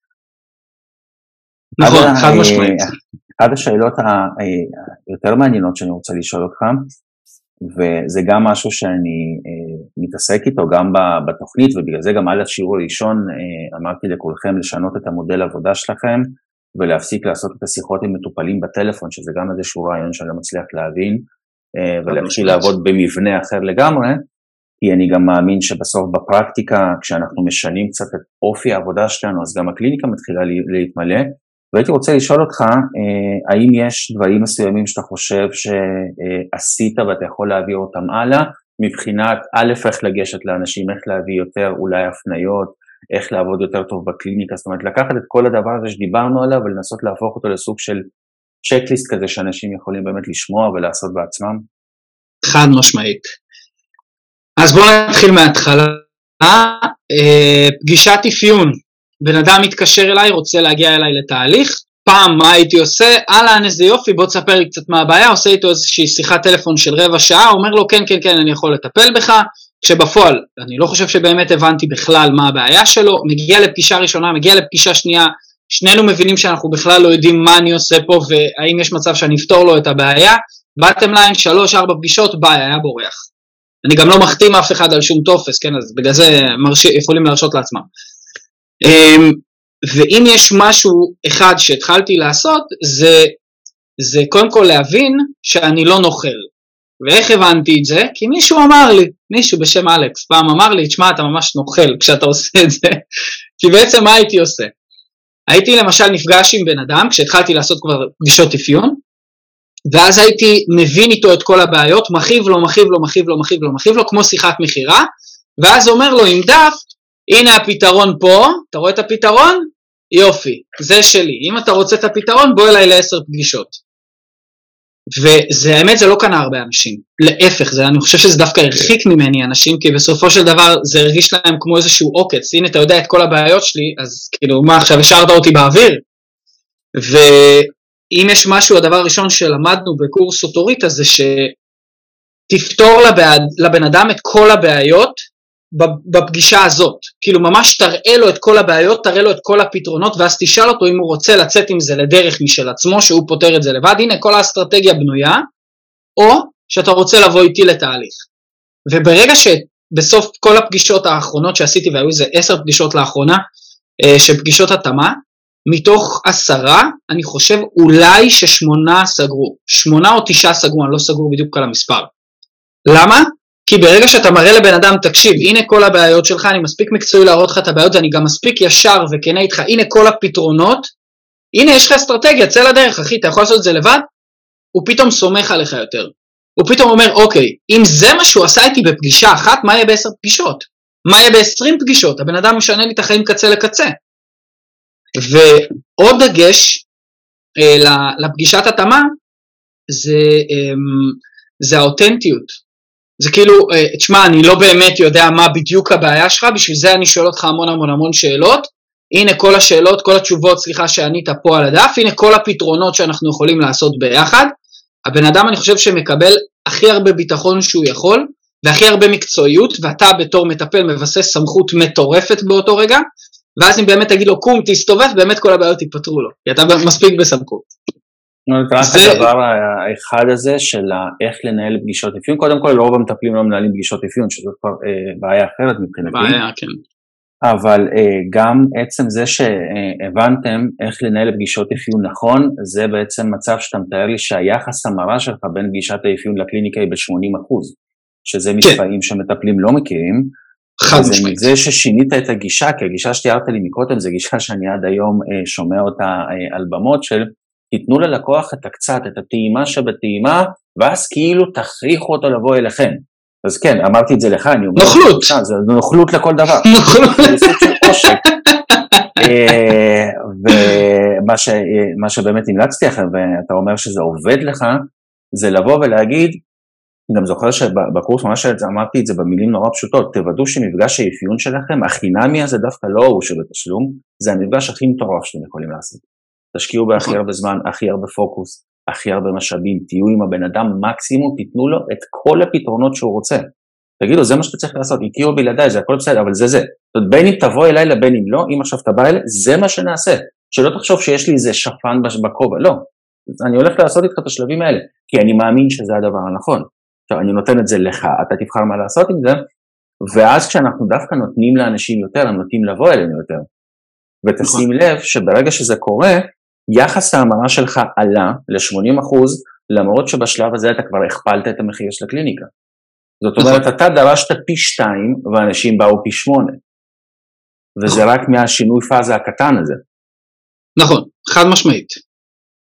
Speaker 2: נכון, חד משמעית.
Speaker 1: אחת השאלות ה- היותר מעניינות שאני רוצה לשאול אותך, וזה גם משהו שאני אה, מתעסק איתו גם בתוכנית, ובגלל זה גם על השיעור הראשון אה, אמרתי לכולכם לשנות את המודל עבודה שלכם, ולהפסיק לעשות את השיחות עם מטופלים בטלפון, שזה גם איזשהו רעיון שאני לא מצליח להבין, אה, ולהתחיל. לעבוד במבנה אחר לגמרי, כי אני גם מאמין שבסוף בפרקטיקה, כשאנחנו משנים קצת את אופי העבודה שלנו, אז גם הקליניקה מתחילה להתמלא. והייתי רוצה לשאול אותך, אה, האם יש דברים מסוימים שאתה חושב שעשית ואתה יכול להעביר אותם הלאה, מבחינת א', איך לגשת לאנשים, איך להביא יותר אולי הפניות, איך לעבוד יותר טוב בקליניקה, זאת אומרת לקחת את כל הדבר הזה שדיברנו עליו ולנסות להפוך אותו לסוג של צ'קליסט כזה שאנשים יכולים באמת לשמוע ולעשות בעצמם.
Speaker 2: חד משמעית. אז בואו נתחיל מההתחלה. אה, פגישת אפיון. בן אדם מתקשר אליי, רוצה להגיע אליי לתהליך. פעם, מה הייתי עושה? אהלן, איזה יופי, בוא תספר לי קצת מה הבעיה. עושה איתו איזושהי שיחת טלפון של רבע שעה, אומר לו, כן, כן, כן, אני יכול לטפל בך. כשבפועל, אני לא חושב שבאמת הבנתי בכלל מה הבעיה שלו. מגיע לפגישה ראשונה, מגיע לפגישה שנייה, שנינו מבינים שאנחנו בכלל לא יודעים מה אני עושה פה והאם יש מצב שאני אפתור לו את הבעיה. bottom line, שלוש, ארבע פגישות, ביי, היה בורח. אני גם לא מחתים אף אחד על שום טופס, כן, אז בגלל זה מרש... יכולים להרשות לעצמם. אמ, ואם יש משהו אחד שהתחלתי לעשות, זה, זה קודם כל להבין שאני לא נוכל. ואיך הבנתי את זה? כי מישהו אמר לי, מישהו בשם אלכס, פעם אמר לי, תשמע, אתה ממש נוכל כשאתה עושה את זה. *laughs* כי בעצם מה הייתי עושה? הייתי למשל נפגש עם בן אדם, כשהתחלתי לעשות כבר פגישות אפיון, ואז הייתי מבין איתו את כל הבעיות, מכאיב לו, מכאיב לו, מכאיב לו, מכאיב לו, מכאיב לו, כמו שיחת מכירה, ואז אומר לו עם דף, הנה הפתרון פה, אתה רואה את הפתרון? יופי, זה שלי. אם אתה רוצה את הפתרון, בוא אליי לעשר פגישות. וזה האמת, זה לא קנה הרבה אנשים. להפך, זה, אני חושב שזה דווקא הרחיק ממני אנשים, כי בסופו של דבר זה הרגיש להם כמו איזשהו עוקץ. הנה, אתה יודע את כל הבעיות שלי, אז כאילו, מה עכשיו, השארת אותי באוויר? ואם יש משהו, הדבר הראשון שלמדנו בקורס אוטוריטה זה שתפתור לבעד, לבן אדם את כל הבעיות בפגישה הזאת. כאילו ממש תראה לו את כל הבעיות, תראה לו את כל הפתרונות, ואז תשאל אותו אם הוא רוצה לצאת עם זה לדרך משל עצמו, שהוא פותר את זה לבד. הנה, כל האסטרטגיה בנויה, או שאתה רוצה לבוא איתי לתהליך. וברגע שבסוף כל הפגישות האחרונות שעשיתי, והיו איזה עשר פגישות לאחרונה, של פגישות התאמה, מתוך עשרה, אני חושב אולי ששמונה סגרו. שמונה או תשעה סגרו, אני לא סגור בדיוק על המספר. למה? כי ברגע שאתה מראה לבן אדם, תקשיב, הנה כל הבעיות שלך, אני מספיק מקצועי להראות לך את הבעיות, ואני גם מספיק ישר וכנה איתך, הנה כל הפתרונות, הנה יש לך אסטרטגיה, צא לדרך, אחי, אתה יכול לעשות את זה לבד? הוא פתאום סומך עליך יותר. הוא פתאום אומר, אוקיי, אם זה מה שהוא עשה איתי בפגישה אחת, מה יהיה בעשר פגישות? מה יהיה בעשרים פגישות? הבן אדם משנה לי את החיים קצה לקצה. ועוד דגש אה, לפגישת התאמה, זה, אה, זה האותנטיות. זה כאילו, תשמע, אני לא באמת יודע מה בדיוק הבעיה שלך, בשביל זה אני שואל אותך המון המון המון שאלות, הנה כל השאלות, כל התשובות, סליחה, שענית פה על הדף, הנה כל הפתרונות שאנחנו יכולים לעשות ביחד. הבן אדם, אני חושב שמקבל הכי הרבה ביטחון שהוא יכול, והכי הרבה מקצועיות, ואתה בתור מטפל מבסס סמכות מטורפת באותו רגע, ואז אם באמת תגיד לו קום, תסתובב, באמת כל הבעיות ייפתרו לו, כי אתה מספיק בסמכות.
Speaker 1: רק הדבר האחד הזה של איך לנהל פגישות אפיון, קודם כל רוב המטפלים לא מנהלים פגישות אפיון, שזו כבר אה, בעיה אחרת מבחינתי.
Speaker 2: בעיה, כן.
Speaker 1: אבל אה, גם עצם זה שהבנתם איך לנהל פגישות אפיון נכון, זה בעצם מצב שאתה מתאר לי שהיחס המרה שלך בין פגישת האפיון לקליניקה היא ב-80%, שזה כן. מספרים שמטפלים לא מכירים.
Speaker 2: חד משמעית.
Speaker 1: זה ששינית את הגישה, כי הגישה שתיארת לי מקודם זו גישה שאני עד היום אה, שומע אותה אה, על במות של תיתנו ללקוח את הקצת, את הטעימה שבטעימה, ואז כאילו תכריחו אותו לבוא אליכם. אז כן, אמרתי את זה לך, אני אומר...
Speaker 2: נוכלות.
Speaker 1: זה נוכלות לכל דבר. *laughs*
Speaker 2: נוכלות.
Speaker 1: זה סוג של עושק. אה, ומה שבאמת המלצתי לכם, ואתה אומר שזה עובד לך, זה לבוא ולהגיד, גם זוכר שבקורס ממש אמרתי את זה במילים נורא פשוטות, תוודאו שמפגש האפיון שלכם, החינמי הזה דווקא לא הוא שבתשלום, זה המפגש הכי מטורף שאתם יכולים לעשות. תשקיעו בהכי הרבה זמן, הכי הרבה פוקוס, הכי הרבה משאבים, תהיו עם הבן אדם מקסימום, תיתנו לו את כל הפתרונות שהוא רוצה. תגידו, זה מה שאתה צריך לעשות, איתי או בלעדיי, זה הכל בסדר, אבל זה זה. זאת אומרת, בין אם תבוא אליי לבין אם לא, אם עכשיו אתה בא אליי, זה מה שנעשה. שלא תחשוב שיש לי איזה שפן בכובע, לא. אני הולך לעשות איתך את השלבים האלה, כי אני מאמין שזה הדבר הנכון. עכשיו, אני נותן את זה לך, אתה תבחר מה לעשות עם זה, ואז כשאנחנו דווקא נותנים לאנשים יותר, הם נוטים לבוא אלינו יותר. ותשים נכון. לב שברגע שזה קורה, יחס ההמרה שלך עלה ל-80 למרות שבשלב הזה אתה כבר הכפלת את המחיר של הקליניקה. זאת. אומרת, אתה דרשת פי שתיים ואנשים באו פי שמונה. וזה נכון. רק מהשינוי פאזה הקטן הזה.
Speaker 2: נכון, חד משמעית.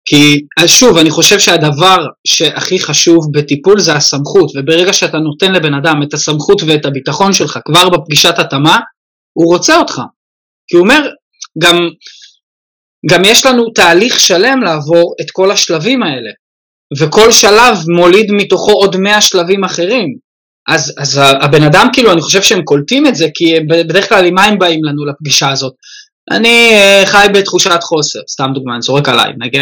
Speaker 2: כי שוב, אני חושב שהדבר שהכי חשוב בטיפול זה הסמכות, וברגע שאתה נותן לבן אדם את הסמכות ואת הביטחון שלך כבר בפגישת התאמה, הוא רוצה אותך. כי הוא אומר, גם גם יש לנו תהליך שלם לעבור את כל השלבים האלה, וכל שלב מוליד מתוכו עוד 100 שלבים אחרים. אז, אז הבן אדם, כאילו, אני חושב שהם קולטים את זה, כי בדרך כלל עם מה הם באים לנו לפגישה הזאת? אני uh, חי בתחושת חוסר, סתם דוגמא, אני זורק עליי, נגיד,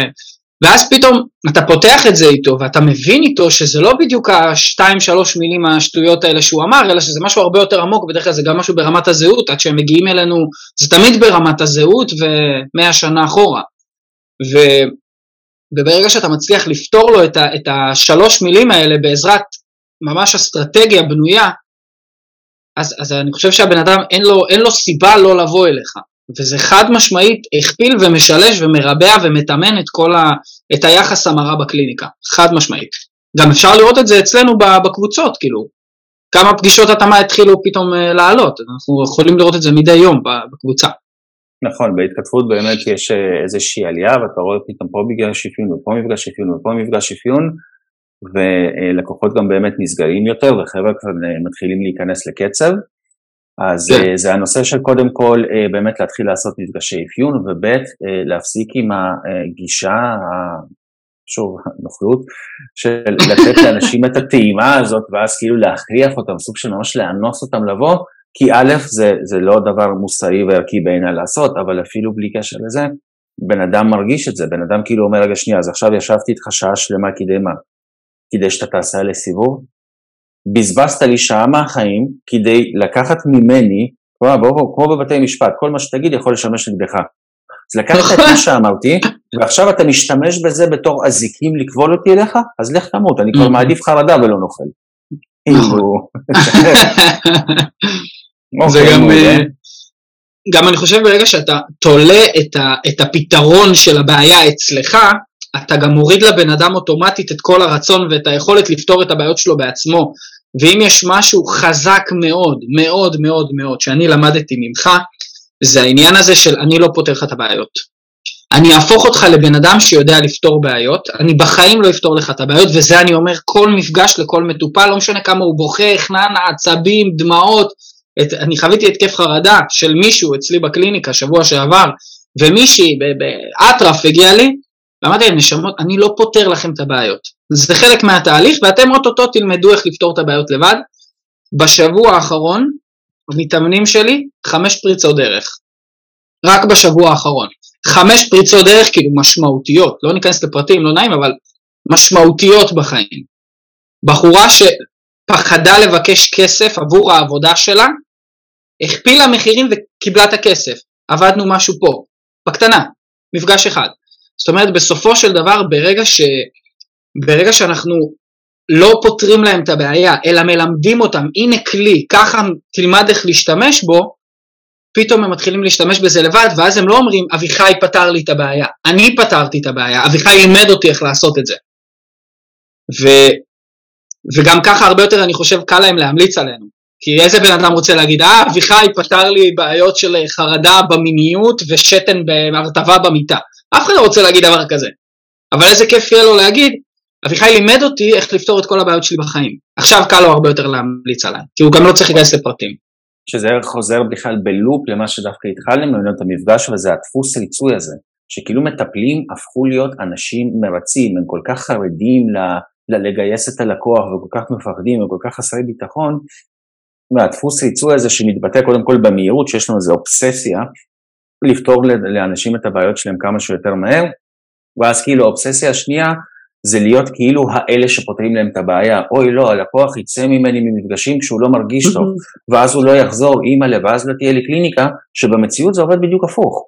Speaker 2: ואז פתאום אתה פותח את זה איתו ואתה מבין איתו שזה לא בדיוק השתיים שלוש מילים השטויות האלה שהוא אמר, אלא שזה משהו הרבה יותר עמוק, בדרך כלל זה גם משהו ברמת הזהות, עד שהם מגיעים אלינו, זה תמיד ברמת הזהות ומאה שנה אחורה. ו... וברגע שאתה מצליח לפתור לו את, ה, את השלוש מילים האלה בעזרת ממש אסטרטגיה בנויה, אז, אז אני חושב שהבן אדם אין לו, אין לו סיבה לא לבוא אליך. וזה חד משמעית הכפיל ומשלש ומרבע ומתאמן את כל ה... את היחס המרה בקליניקה, חד משמעית. גם אפשר לראות את זה אצלנו בקבוצות, כאילו, כמה פגישות התאמה התחילו פתאום אה, לעלות, אנחנו יכולים לראות את זה מדי יום בקבוצה.
Speaker 1: נכון, בהתכתבות באמת יש אה, איזושהי עלייה ואתה רואה פתאום פה מפגש אפיון ופה מפגש אפיון ופה מפגש אפיון ולקוחות גם באמת נסגרים יותר וחבר'ה כבר אה, מתחילים להיכנס לקצב אז כן. זה הנושא של קודם כל באמת להתחיל לעשות מפגשי אפיון וב' להפסיק עם הגישה שוב, נוכלות, של לתת *laughs* לאנשים את הטעימה הזאת, ואז כאילו להכריח אותם, סוג של ממש לאנוס אותם לבוא, כי א', זה, זה לא דבר מוסרי וערכי בעיניי לעשות, אבל אפילו בלי קשר לזה, בן אדם מרגיש את זה, בן אדם כאילו אומר, רגע שנייה, אז עכשיו ישבתי איתך שעה שלמה כדי מה? כדי שאתה תעשה עלי סיבוב? בזבזת לי שעה מהחיים כדי לקחת ממני, כמו בבתי משפט, כל מה שתגיד יכול לשמש נגדך. אז לקחת את מה שאמרתי, ועכשיו אתה משתמש בזה בתור אזיקים לכבול אותי אליך, אז לך תמות, אני כבר מעדיף חרדה ולא נוכל.
Speaker 2: נכון. *laughs* זה אוקיי, גם, אה, גם אני חושב ברגע שאתה תולה את, ה, את הפתרון של הבעיה אצלך, אתה גם מוריד לבן אדם אוטומטית את כל הרצון ואת היכולת לפתור את הבעיות שלו בעצמו. ואם יש משהו חזק מאוד, מאוד מאוד מאוד, שאני למדתי ממך, זה העניין הזה של אני לא פותר לך את הבעיות. אני אהפוך אותך לבן אדם שיודע לפתור בעיות, אני בחיים לא אפתור לך את הבעיות, וזה אני אומר כל מפגש לכל מטופל, לא משנה כמה הוא בוכה, חנן, עצבים, דמעות, את, אני חוויתי התקף חרדה של מישהו אצלי בקליניקה שבוע שעבר, ומישהי באטרף הגיע לי, ואמרתי להם, נשמות, אני לא פותר לכם את הבעיות. זה חלק מהתהליך, ואתם אוטוטו תלמדו איך לפתור את הבעיות לבד. בשבוע האחרון המתאמנים שלי, חמש פריצות דרך. רק בשבוע האחרון. חמש פריצות דרך כאילו משמעותיות, לא ניכנס לפרטים, לא נעים, אבל משמעותיות בחיים. בחורה שפחדה לבקש כסף עבור העבודה שלה, הכפילה מחירים וקיבלה את הכסף. עבדנו משהו פה, בקטנה, מפגש אחד. זאת אומרת, בסופו של דבר, ברגע, ש... ברגע שאנחנו לא פותרים להם את הבעיה, אלא מלמדים אותם, הנה כלי, ככה תלמד איך להשתמש בו, פתאום הם מתחילים להשתמש בזה לבד, ואז הם לא אומרים, אביחי פתר לי את הבעיה, אני פתרתי את הבעיה, אביחי לימד אותי איך לעשות את זה. ו, וגם ככה הרבה יותר, אני חושב, קל להם להמליץ עלינו. כי איזה בן אדם רוצה להגיד, אה, אביחי פתר לי בעיות של חרדה במיניות ושתן בהרטבה במיטה. אף אחד לא רוצה להגיד דבר כזה. אבל איזה כיף יהיה לו להגיד, אביחי לימד אותי איך לפתור את כל הבעיות שלי בחיים. עכשיו קל לו הרבה יותר להמליץ עליי, כי הוא גם לא צריך להיכנס לפרטים.
Speaker 1: שזה חוזר בכלל בלופ למה שדווקא התחלנו ממנו את המפגש, וזה הדפוס ריצוי הזה, שכאילו מטפלים הפכו להיות אנשים מרצים, הם כל כך חרדים ל... לגייס את הלקוח וכל כך מפחדים וכל כך חסרי ביטחון, מהדפוס ריצוי הזה שמתבטא קודם כל במהירות, שיש לנו איזו אובססיה, לפתור לאנשים את הבעיות שלהם כמה שיותר מהר, ואז כאילו האובססיה השנייה זה להיות כאילו האלה שפותרים להם את הבעיה, אוי לא, הלקוח יצא ממני ממפגשים כשהוא לא מרגיש טוב, *laughs* ואז הוא לא יחזור, אימא'לה, ואז לא תהיה לי קליניקה, שבמציאות זה עובד בדיוק הפוך.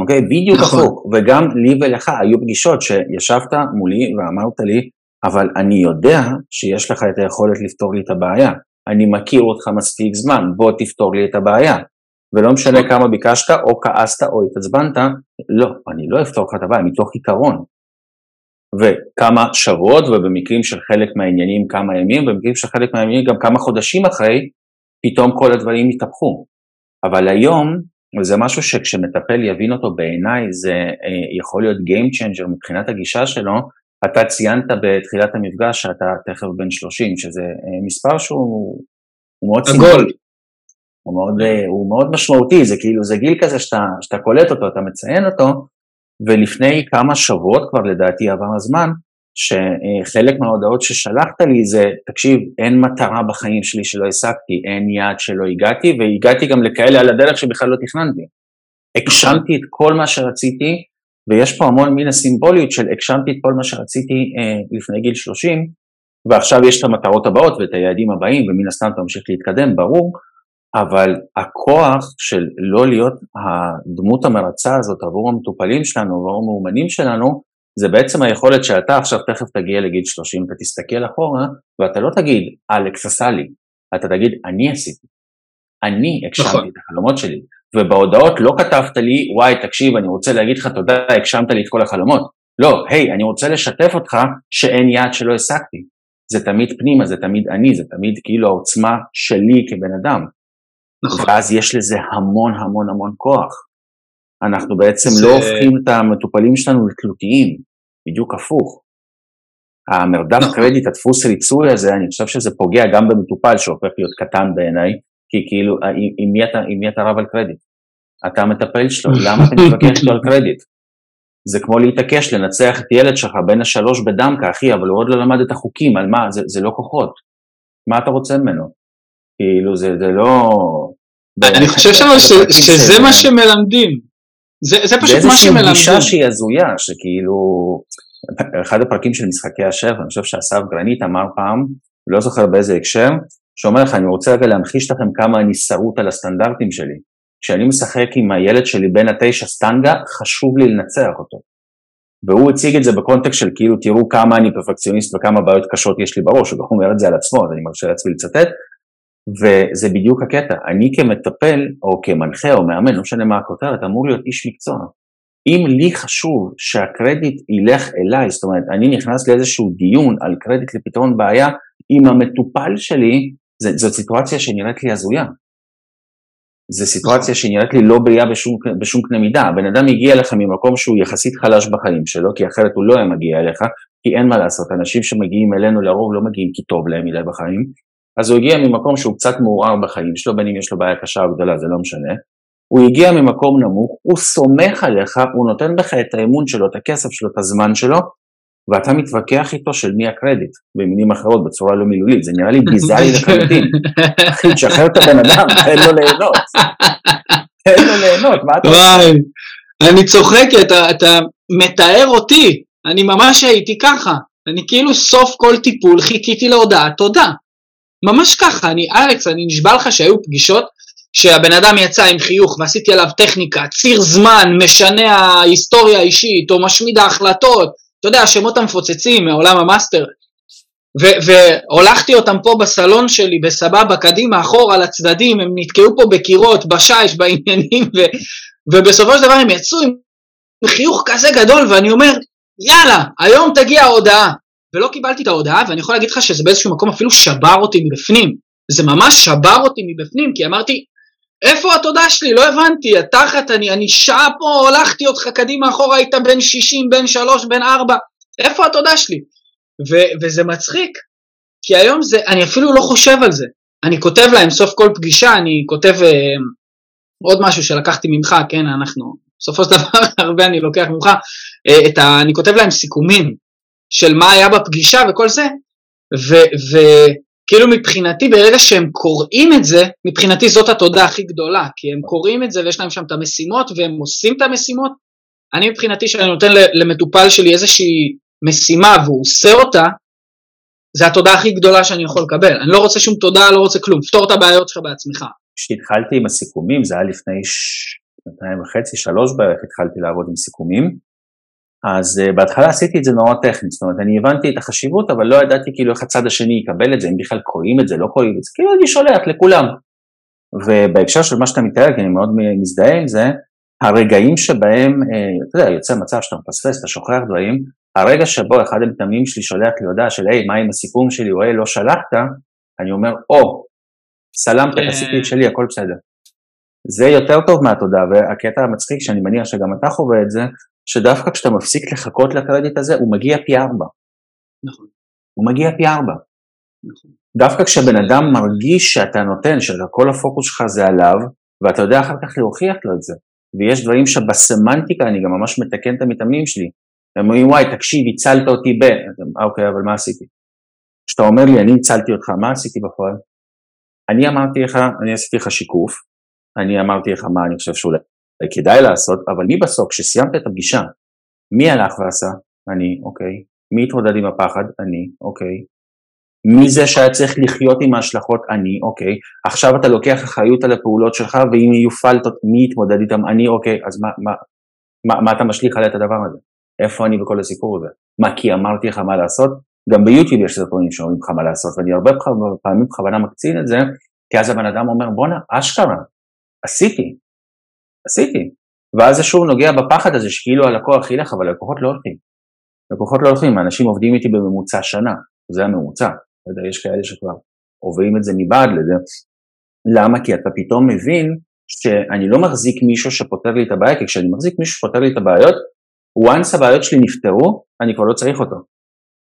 Speaker 1: אוקיי? בדיוק נכון. הפוך, וגם לי ולך היו פגישות שישבת מולי ואמרת לי, אבל אני יודע שיש לך את היכולת לפתור לי את הבעיה, אני מכיר אותך מספיק זמן, בוא תפתור לי את הבעיה. ולא משנה נכון. כמה ביקשת או כעסת או התעצבנת, לא, אני לא אפתור לך את הבעיה מתוך עיקרון. וכמה שבועות, ובמקרים של חלק מהעניינים כמה ימים, ובמקרים של חלק מהעניינים גם כמה חודשים אחרי, פתאום כל הדברים התהפכו. אבל היום, וזה משהו שכשמטפל יבין אותו בעיניי, זה אה, יכול להיות Game Changer מבחינת הגישה שלו, אתה ציינת בתחילת המפגש שאתה תכף בן 30, שזה אה, מספר שהוא מאוד סימבולי. הוא מאוד, אה, הוא מאוד משמעותי, זה כאילו, זה גיל כזה שאתה, שאתה קולט אותו, אתה מציין אותו, ולפני כמה שבועות כבר לדעתי עבר הזמן, שחלק מההודעות ששלחת לי זה, תקשיב, אין מטרה בחיים שלי שלא השגתי, אין יעד שלא הגעתי, והגעתי גם לכאלה על הדרך שבכלל לא תכננתי. הגשמתי את כל מה שרציתי, ויש פה המון מין הסימבוליות של הגשמתי את כל מה שרציתי אה, לפני גיל 30, ועכשיו יש את המטרות הבאות ואת היעדים הבאים, ומן הסתם אתה ממשיך להתקדם, ברור, אבל הכוח של לא להיות הדמות המרצה הזאת עבור המטופלים שלנו, עבור המאומנים שלנו, זה בעצם היכולת שאתה עכשיו תכף תגיע לגיל 30, אתה תסתכל אחורה, ואתה לא תגיד, אלכס עשה לי, אתה תגיד, אני עשיתי. אני הגשמתי נכון. את החלומות שלי. ובהודעות לא כתבת לי, וואי, תקשיב, אני רוצה להגיד לך תודה, הגשמת לי את כל החלומות. לא, היי, אני רוצה לשתף אותך שאין יעד שלא השגתי. זה תמיד פנימה, זה תמיד אני, זה תמיד כאילו העוצמה שלי כבן אדם. נכון. ואז יש לזה המון המון המון כוח. אנחנו בעצם זה... לא הופכים את המטופלים שלנו לתלותיים, בדיוק הפוך. המרדף נכון. קרדיט, הדפוס ריצוי הזה, אני חושב שזה פוגע גם במטופל שהופך להיות קטן בעיניי, כי כאילו, עם מי אתה, עם מי אתה רב על קרדיט? אתה המטפל שלו, *laughs* למה אתה מתווכח איתו על קרדיט? זה כמו להתעקש לנצח את ילד שלך בין השלוש בדמקה, אחי, אבל הוא עוד לא למד את החוקים, על מה? זה, זה לא כוחות. מה אתה רוצה ממנו? כאילו, זה, זה לא...
Speaker 2: אני חושב שם שזה מה שמלמדים. זה, זה פשוט מה שמלמדים.
Speaker 1: זה איזושהי גישה שהיא הזויה, שכאילו, אחד הפרקים של משחקי השף, אני חושב שאסף גרנית אמר פעם, לא זוכר באיזה הקשר, שאומר לך, אני רוצה רגע להמחיש לכם כמה אני שרוט על הסטנדרטים שלי. כשאני משחק עם הילד שלי בין התשע סטנגה, חשוב לי לנצח אותו. והוא הציג את זה בקונטקסט של כאילו, תראו כמה אני פרפקציוניסט וכמה בעיות קשות יש לי בראש, הוא אומר את זה על עצמו, אז אני מרשה לעצמי לצטט, וזה בדיוק הקטע, אני כמטפל או כמנחה או מאמן, לא משנה מה הכותרת, אמור להיות איש מקצוע. אם לי חשוב שהקרדיט ילך אליי, זאת אומרת, אני נכנס לאיזשהו דיון על קרדיט לפתרון בעיה, עם המטופל שלי, זאת סיטואציה שנראית לי הזויה. זו סיטואציה שנראית לי לא בריאה בשום, בשום קנה מידה. הבן אדם הגיע אליך ממקום שהוא יחסית חלש בחיים שלו, כי אחרת הוא לא היה מגיע אליך, כי אין מה לעשות, אנשים שמגיעים אלינו לרוב לא מגיעים כי טוב להם מדי בחיים, אז הוא הגיע ממקום שהוא קצת מעורער בחיים שלו, בין אם יש לו בעיה קשה או גדולה, זה לא משנה. הוא הגיע ממקום נמוך, הוא סומך עליך, הוא נותן בך את האמון שלו, את הכסף שלו, את הזמן שלו, ואתה מתווכח איתו של מי הקרדיט, במילים אחרות, בצורה לא מילולית, זה נראה לי ביזארי *laughs* לחלוטין. אחי, תשחרר את הבן אדם, תן לו ליהנות. תן לו ליהנות, מה אתה
Speaker 2: וואי, אני צוחק, אתה, אתה מתאר אותי, אני ממש הייתי ככה. אני כאילו סוף כל טיפול חיכיתי להודעה תודה. ממש ככה, אני, אלכס, אני נשבע לך שהיו פגישות שהבן אדם יצא עם חיוך ועשיתי עליו טכניקה, ציר זמן, משנה ההיסטוריה האישית, או משמיד ההחלטות, אתה יודע, השמות המפוצצים מעולם המאסטר. והולכתי אותם פה בסלון שלי, בסבבה, קדימה, אחורה, לצדדים, הם נתקעו פה בקירות, בשיש, בעניינים, ו, ובסופו של דבר הם יצאו עם חיוך כזה גדול, ואני אומר, יאללה, היום תגיע ההודעה. ולא קיבלתי את ההודעה, ואני יכול להגיד לך שזה באיזשהו מקום אפילו שבר אותי מבפנים. זה ממש שבר אותי מבפנים, כי אמרתי, איפה התודה שלי? לא הבנתי, התחת, אני, אני שעה פה, הולכתי אותך קדימה אחורה, היית בן 60, בן 3, בן 4, איפה התודה שלי? ו, וזה מצחיק, כי היום זה, אני אפילו לא חושב על זה. אני כותב להם סוף כל פגישה, אני כותב אה, עוד משהו שלקחתי ממך, כן, אנחנו, בסופו של דבר *laughs* הרבה אני לוקח ממך, אה, ה, אני כותב להם סיכומים של מה היה בפגישה וכל זה, וכאילו מבחינתי ברגע שהם קוראים את זה, מבחינתי זאת התודה הכי גדולה, כי הם קוראים את זה ויש להם שם את המשימות והם עושים את המשימות, אני מבחינתי שאני נותן למטופל שלי איזושהי משימה והוא עושה אותה, זה התודה הכי גדולה שאני יכול לקבל. אני לא רוצה שום תודה, לא רוצה כלום, פתור את הבעיות שלך בעצמך.
Speaker 1: כשהתחלתי עם הסיכומים, זה היה לפני שנתיים וחצי, שלוש בערך התחלתי לעבוד עם סיכומים, אז uh, בהתחלה עשיתי את זה נורא טכני, זאת אומרת אני הבנתי את החשיבות אבל לא ידעתי כאילו איך הצד השני יקבל את זה, אם בכלל קוראים את זה, לא קוראים את זה, כאילו אני שולח לכולם. ובהקשר של מה שאתה מתאר, כי אני מאוד מזדהה עם זה, הרגעים שבהם, uh, אתה יודע, יוצא מצב שאתה מפספס, אתה שוכח דברים, הרגע שבו אחד המתאמנים שלי שולח לי הודעה של היי, מה עם הסיכום שלי, או היי, לא שלחת, אני אומר, או, סלמת, כן. עשיתי את שלי, הכל בסדר. זה יותר טוב מהתודה, והקטע המצחיק, שאני מניח שגם אתה חווה את זה, שדווקא כשאתה מפסיק לחכות לקרדיט הזה, הוא מגיע פי ארבע.
Speaker 2: נכון.
Speaker 1: הוא מגיע פי ארבע. נכון. דווקא כשבן אדם מרגיש שאתה נותן, שכל הפוקוס שלך זה עליו, ואתה יודע אחר כך להוכיח לו את זה. ויש דברים שבסמנטיקה אני גם ממש מתקן את המתאמנים שלי. הם אומרים, וואי, תקשיב, הצלת אותי ב... אוקיי, אבל מה עשיתי? כשאתה אומר לי, אני הצלתי אותך, מה עשיתי בפועל? אני אמרתי לך, אני עשיתי לך שיקוף, אני אמרתי לך מה אני חושב שאולי כדאי לעשות, אבל מי בסוף, כשסיימת את הפגישה, מי הלך ועשה? אני, אוקיי. מי התמודד עם הפחד? אני, אוקיי. מי זה שהיה צריך לחיות עם ההשלכות? אני, אוקיי. עכשיו אתה לוקח אחריות על הפעולות שלך, ואם יופעל, מי יתמודד איתם? אני, אוקיי. אז מה, מה, מה, מה אתה משליך עליה את הדבר הזה? איפה אני בכל הסיפור הזה? מה, כי אמרתי לך מה לעשות? גם ביוטיוב יש סרטונים שאומרים לך מה לעשות, ואני הרבה פעמים בכוונה מקצין את זה, כי אז הבן אדם אומר, בואנה, אשכרה, עשיתי, עשיתי. ואז זה שוב נוגע בפחד הזה שכאילו הלקוח ילך, אבל לקוחות לא הולכים. לקוחות לא הולכים, אנשים עובדים איתי בממוצע שנה, זה הממוצע. יודע, יש כאלה שכבר עוברים את זה מבעד לזה. למה? כי אתה פתאום מבין שאני לא מחזיק מישהו שפותר לי את הבעיה, כי כשאני מחזיק מישהו שפותר לי את הבעיות, once הבעיות שלי נפתרו, אני כבר לא צריך אותו.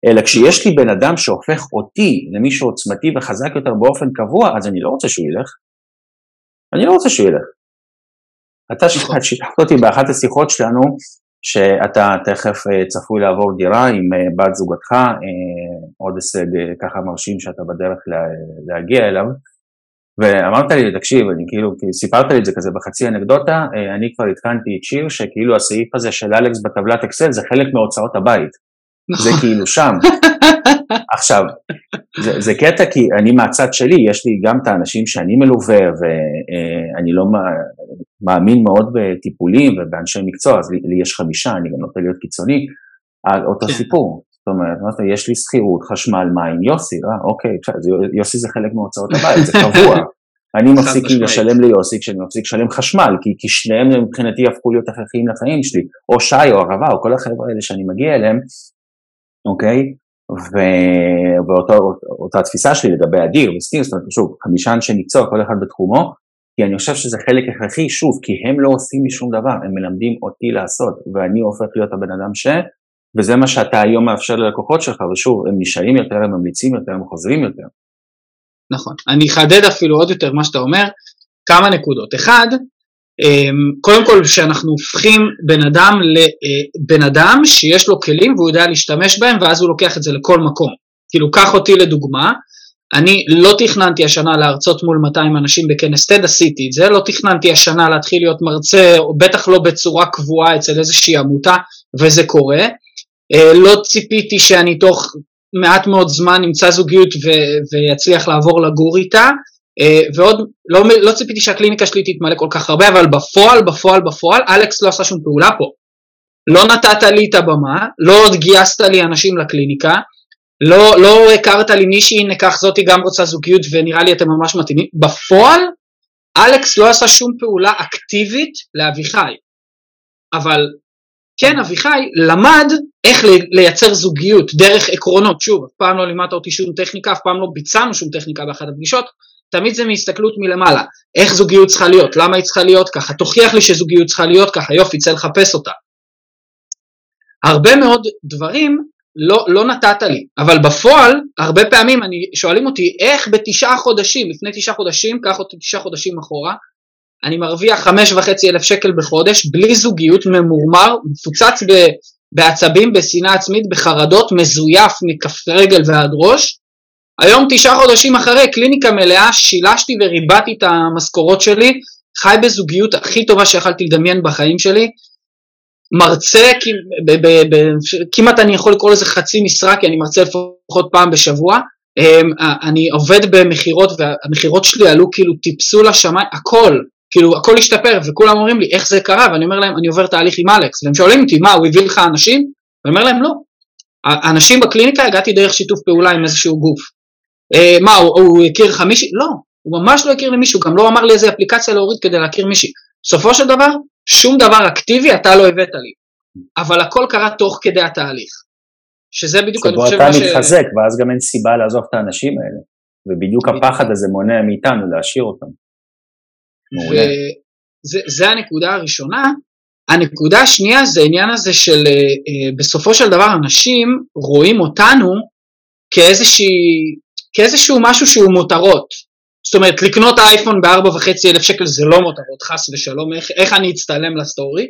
Speaker 1: אלא כשיש לי בן אדם שהופך אותי למישהו עוצמתי וחזק יותר באופן קבוע, אז אני לא רוצה שהוא ילך. אני לא רוצה שהוא ילך. אתה נכון. שיתפת אותי באחת השיחות שלנו, שאתה תכף אה, צפוי לעבור דירה עם אה, בת זוגתך, אה, עוד הישג ככה מרשים שאתה בדרך להגיע אליו, ואמרת לי, תקשיב, אני כאילו, סיפרת לי את זה כזה בחצי אנקדוטה, אני כבר עדכנתי את שיר שכאילו הסעיף הזה של אלכס בטבלת אקסל זה חלק מהוצאות הבית. זה נכון. כאילו שם. *laughs* עכשיו, זה, זה קטע כי אני מהצד שלי, יש לי גם את האנשים שאני מלווה ואני לא מאמין מאוד בטיפולים ובאנשי מקצוע, אז לי, לי יש חמישה, אני גם נוטה להיות קיצוני, על אותו כן. סיפור. זאת אומרת, יש לי שכירות, חשמל, מים, יוסי, אה, אוקיי, יוסי זה חלק מהוצאות הבית, זה קבוע. *laughs* אני מפסיק לשלם ליוסי כשאני מפסיק לשלם חשמל, כי, כי שניהם מבחינתי הפכו להיות הכרחיים לחיים שלי, או שי או ערבה או כל החבר'ה האלה שאני מגיע אליהם, אוקיי? ואותה תפיסה שלי לגבי אדיר וסטיר, זאת אומרת, שוב, חמישה אנשי מקצוע, כל אחד בתחומו, כי אני חושב שזה חלק הכרחי, שוב, כי הם לא עושים לי שום דבר, הם מלמדים אותי לעשות, ואני הופך להיות הבן אדם ש... וזה מה שאתה היום מאפשר ללקוחות שלך, ושוב, הם נשארים יותר, הם ממליצים יותר, הם חוזרים יותר.
Speaker 2: נכון. אני אחדד אפילו עוד יותר מה שאתה אומר, כמה נקודות. אחד, אמ, קודם כל שאנחנו הופכים בן אדם לבן אה, אדם שיש לו כלים והוא יודע להשתמש בהם ואז הוא לוקח את זה לכל מקום. כאילו, קח אותי לדוגמה, אני לא תכננתי השנה להרצות מול 200 אנשים בכנס TED, עשיתי את זה, לא תכננתי השנה להתחיל להיות מרצה, בטח לא בצורה קבועה אצל איזושהי עמותה, וזה קורה. אה, לא ציפיתי שאני תוך מעט מאוד זמן אמצא זוגיות ו- ויצליח לעבור לגור איתה, אה, ועוד לא, לא ציפיתי שהקליניקה שלי תתמלא כל כך הרבה, אבל בפועל, בפועל, בפועל, אלכס לא עשה שום פעולה פה. לא נתת לי את הבמה, לא עוד גייסת לי אנשים לקליניקה, לא, לא הכרת לי מישהי, ניקח זאתי גם רוצה זוגיות ונראה לי אתם ממש מתאימים. בפועל, אלכס לא עשה שום פעולה אקטיבית לאביחי. אבל כן, אביחי למד איך לייצר זוגיות דרך עקרונות. שוב, אף פעם לא לימדת אותי שום טכניקה, אף פעם לא ביצענו שום טכניקה באחת הפגישות, תמיד זה מהסתכלות מלמעלה. איך זוגיות צריכה להיות, למה היא צריכה להיות ככה, תוכיח לי שזוגיות צריכה להיות ככה, יופי, צא לחפש אותה. הרבה מאוד דברים לא, לא נתת לי, אבל בפועל, הרבה פעמים אני, שואלים אותי, איך בתשעה חודשים, לפני תשעה חודשים, קח אותי תשעה חודשים אחורה, אני מרוויח חמש וחצי אלף שקל בחודש, בלי זוגיות, ממורמר, מפוצץ ב, בעצבים, בשנאה עצמית, בחרדות, מזויף מכף רגל ועד ראש. היום תשעה חודשים אחרי, קליניקה מלאה, שילשתי וריבעתי את המשכורות שלי, חי בזוגיות הכי טובה שיכלתי לדמיין בחיים שלי, מרצה, כמעט אני יכול לקרוא לזה חצי משרה, כי אני מרצה לפחות פעם בשבוע, אמ, אני עובד במכירות והמכירות שלי עלו כאילו טיפסו לשמיים, הכל, כאילו הכל השתפר וכולם אומרים לי איך זה קרה? ואני אומר להם אני עובר תהליך עם אלכס. והם שואלים אותי מה הוא הביא לך אנשים? ואני אומר להם לא, האנשים בקליניקה הגעתי דרך שיתוף פעולה עם איזשהו גוף, אה, מה הוא, הוא הכיר לך מישהי? לא, הוא ממש לא הכיר לי מישהו, גם לא אמר לי איזה אפליקציה להוריד כדי להכיר מישהי, בסופו של דבר שום דבר אקטיבי אתה לא הבאת לי, אבל הכל קרה תוך כדי התהליך. שזה בדיוק,
Speaker 1: אני חושב, ש... שבו אתה מתחזק, ואז גם אין סיבה לעזוב את האנשים האלה, ובדיוק הפחד הזה מונע מאיתנו להשאיר אותם.
Speaker 2: וזה הנקודה הראשונה. הנקודה השנייה זה העניין הזה של אה, אה, בסופו של דבר אנשים רואים אותנו כאיזושהי, כאיזשהו משהו שהוא מותרות. זאת אומרת, לקנות אייפון בארבע וחצי אלף שקל זה לא מותרות, חס ושלום, איך, איך אני אצטלם לסטורי,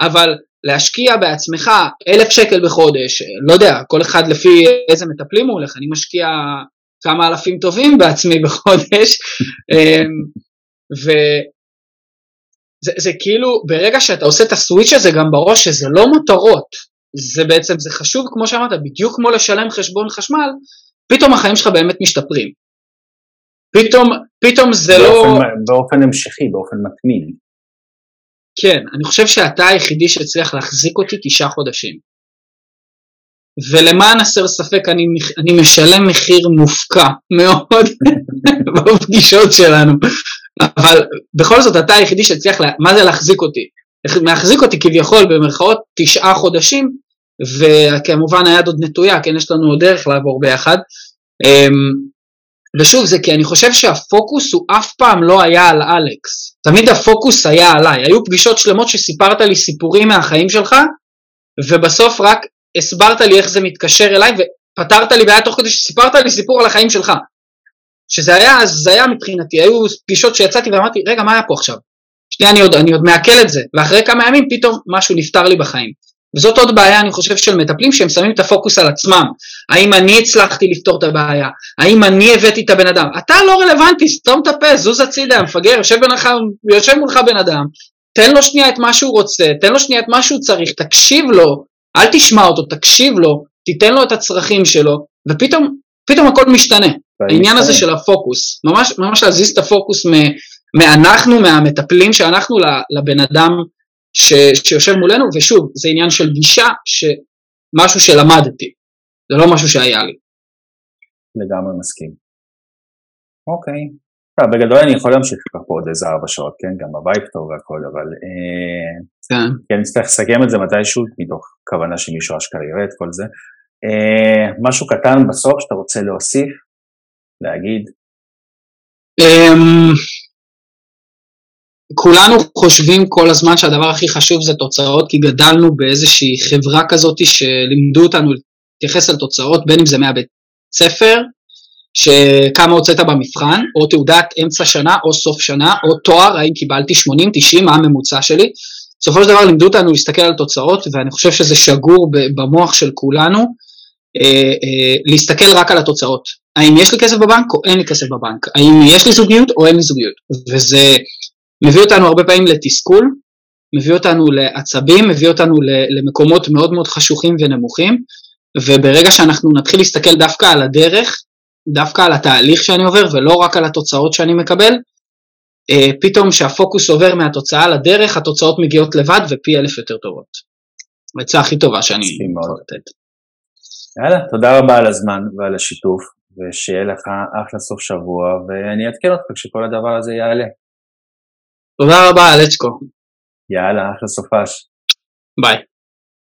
Speaker 2: אבל להשקיע בעצמך אלף שקל בחודש, לא יודע, כל אחד לפי איזה מטפלים הוא הולך, אני משקיע כמה אלפים טובים בעצמי בחודש, *laughs* אמ, וזה זה כאילו, ברגע שאתה עושה את הסוויץ' הזה גם בראש, שזה לא מותרות, זה בעצם, זה חשוב, כמו שאמרת, בדיוק כמו לשלם חשבון חשמל, פתאום החיים שלך באמת משתפרים. פתאום, פתאום זה
Speaker 1: באופן,
Speaker 2: לא...
Speaker 1: באופן המשכי, באופן מתמיד.
Speaker 2: כן, אני חושב שאתה היחידי שהצליח להחזיק אותי תשעה חודשים. ולמען הסר ספק אני, אני משלם מחיר מופקע מאוד *laughs* בפגישות שלנו, אבל בכל זאת אתה היחידי שהצליח, לה, מה זה להחזיק אותי? להחזיק אותי כביכול במרכאות תשעה חודשים, וכמובן היד עוד נטויה, כן יש לנו עוד דרך לעבור ביחד. אמ, ושוב, זה כי אני חושב שהפוקוס הוא אף פעם לא היה על אלכס, תמיד הפוקוס היה עליי. היו פגישות שלמות שסיפרת לי סיפורים מהחיים שלך, ובסוף רק הסברת לי איך זה מתקשר אליי, ופתרת לי בעיה תוך כדי שסיפרת לי סיפור על החיים שלך. שזה היה הזיה מבחינתי, היו פגישות שיצאתי ואמרתי, רגע, מה היה פה עכשיו? שנייה, אני עוד, אני עוד מעכל את זה, ואחרי כמה ימים פתאום משהו נפתר לי בחיים. וזאת עוד בעיה, אני חושב, של מטפלים שהם שמים את הפוקוס על עצמם. האם אני הצלחתי לפתור את הבעיה? האם אני הבאתי את הבן אדם? אתה לא רלוונטי, סתום את הפה, זוז הצידה, מפגר, יושב, יושב מולך בן אדם, תן לו שנייה את מה שהוא רוצה, תן לו שנייה את מה שהוא צריך, תקשיב לו, אל תשמע אותו, תקשיב לו, תיתן לו את הצרכים שלו, ופתאום פתאום הכל משתנה. העניין הזה של הפוקוס, ממש, ממש להזיז את הפוקוס מאנחנו, מהמטפלים שאנחנו לבן אדם ש, שיושב מולנו, ושוב, זה עניין של גישה, משהו שלמדתי, זה לא משהו שהיה לי.
Speaker 1: לגמרי מסכים. אוקיי. טוב, בגדול אני יכול להמשיך ככה פה עוד איזה ארבע שעות, כן? גם הווייב טוב והכל, אבל... אה, כן. כן, נצטרך לסכם את זה מתישהו, מתוך כוונה שמישהו אשכרה יראה את כל זה. אה, משהו קטן בסוף שאתה רוצה להוסיף, להגיד?
Speaker 2: אמ, כולנו חושבים כל הזמן שהדבר הכי חשוב זה תוצאות, כי גדלנו באיזושהי חברה כזאת שלימדו אותנו להתייחס תוצאות, בין אם זה מהבית ספר, שכמה הוצאת במבחן, או תעודת אמצע שנה, או סוף שנה, או תואר, האם קיבלתי 80, 90, מה הממוצע שלי. בסופו של דבר לימדו אותנו להסתכל על תוצאות, ואני חושב שזה שגור במוח של כולנו, אה, אה, להסתכל רק על התוצאות. האם יש לי כסף בבנק או אין לי כסף בבנק, האם יש לי זוגיות או אין לי זוגיות, וזה מביא אותנו הרבה פעמים לתסכול, מביא אותנו לעצבים, מביא אותנו למקומות מאוד מאוד חשוכים ונמוכים, וברגע שאנחנו נתחיל להסתכל דווקא על הדרך, דווקא על התהליך שאני עובר ולא רק על התוצאות שאני מקבל, אה, פתאום שהפוקוס עובר מהתוצאה לדרך, התוצאות מגיעות לבד ופי אלף יותר טובות. העצה הכי טובה שאני יכול לתת.
Speaker 1: יאללה, תודה רבה על הזמן ועל השיתוף, ושיהיה לך אחלה סוף שבוע, ואני אעדכן אותך כשכל הדבר הזה יעלה.
Speaker 2: תודה רבה, אלצ'קו.
Speaker 1: יאללה, אחלה סופש.
Speaker 2: ביי.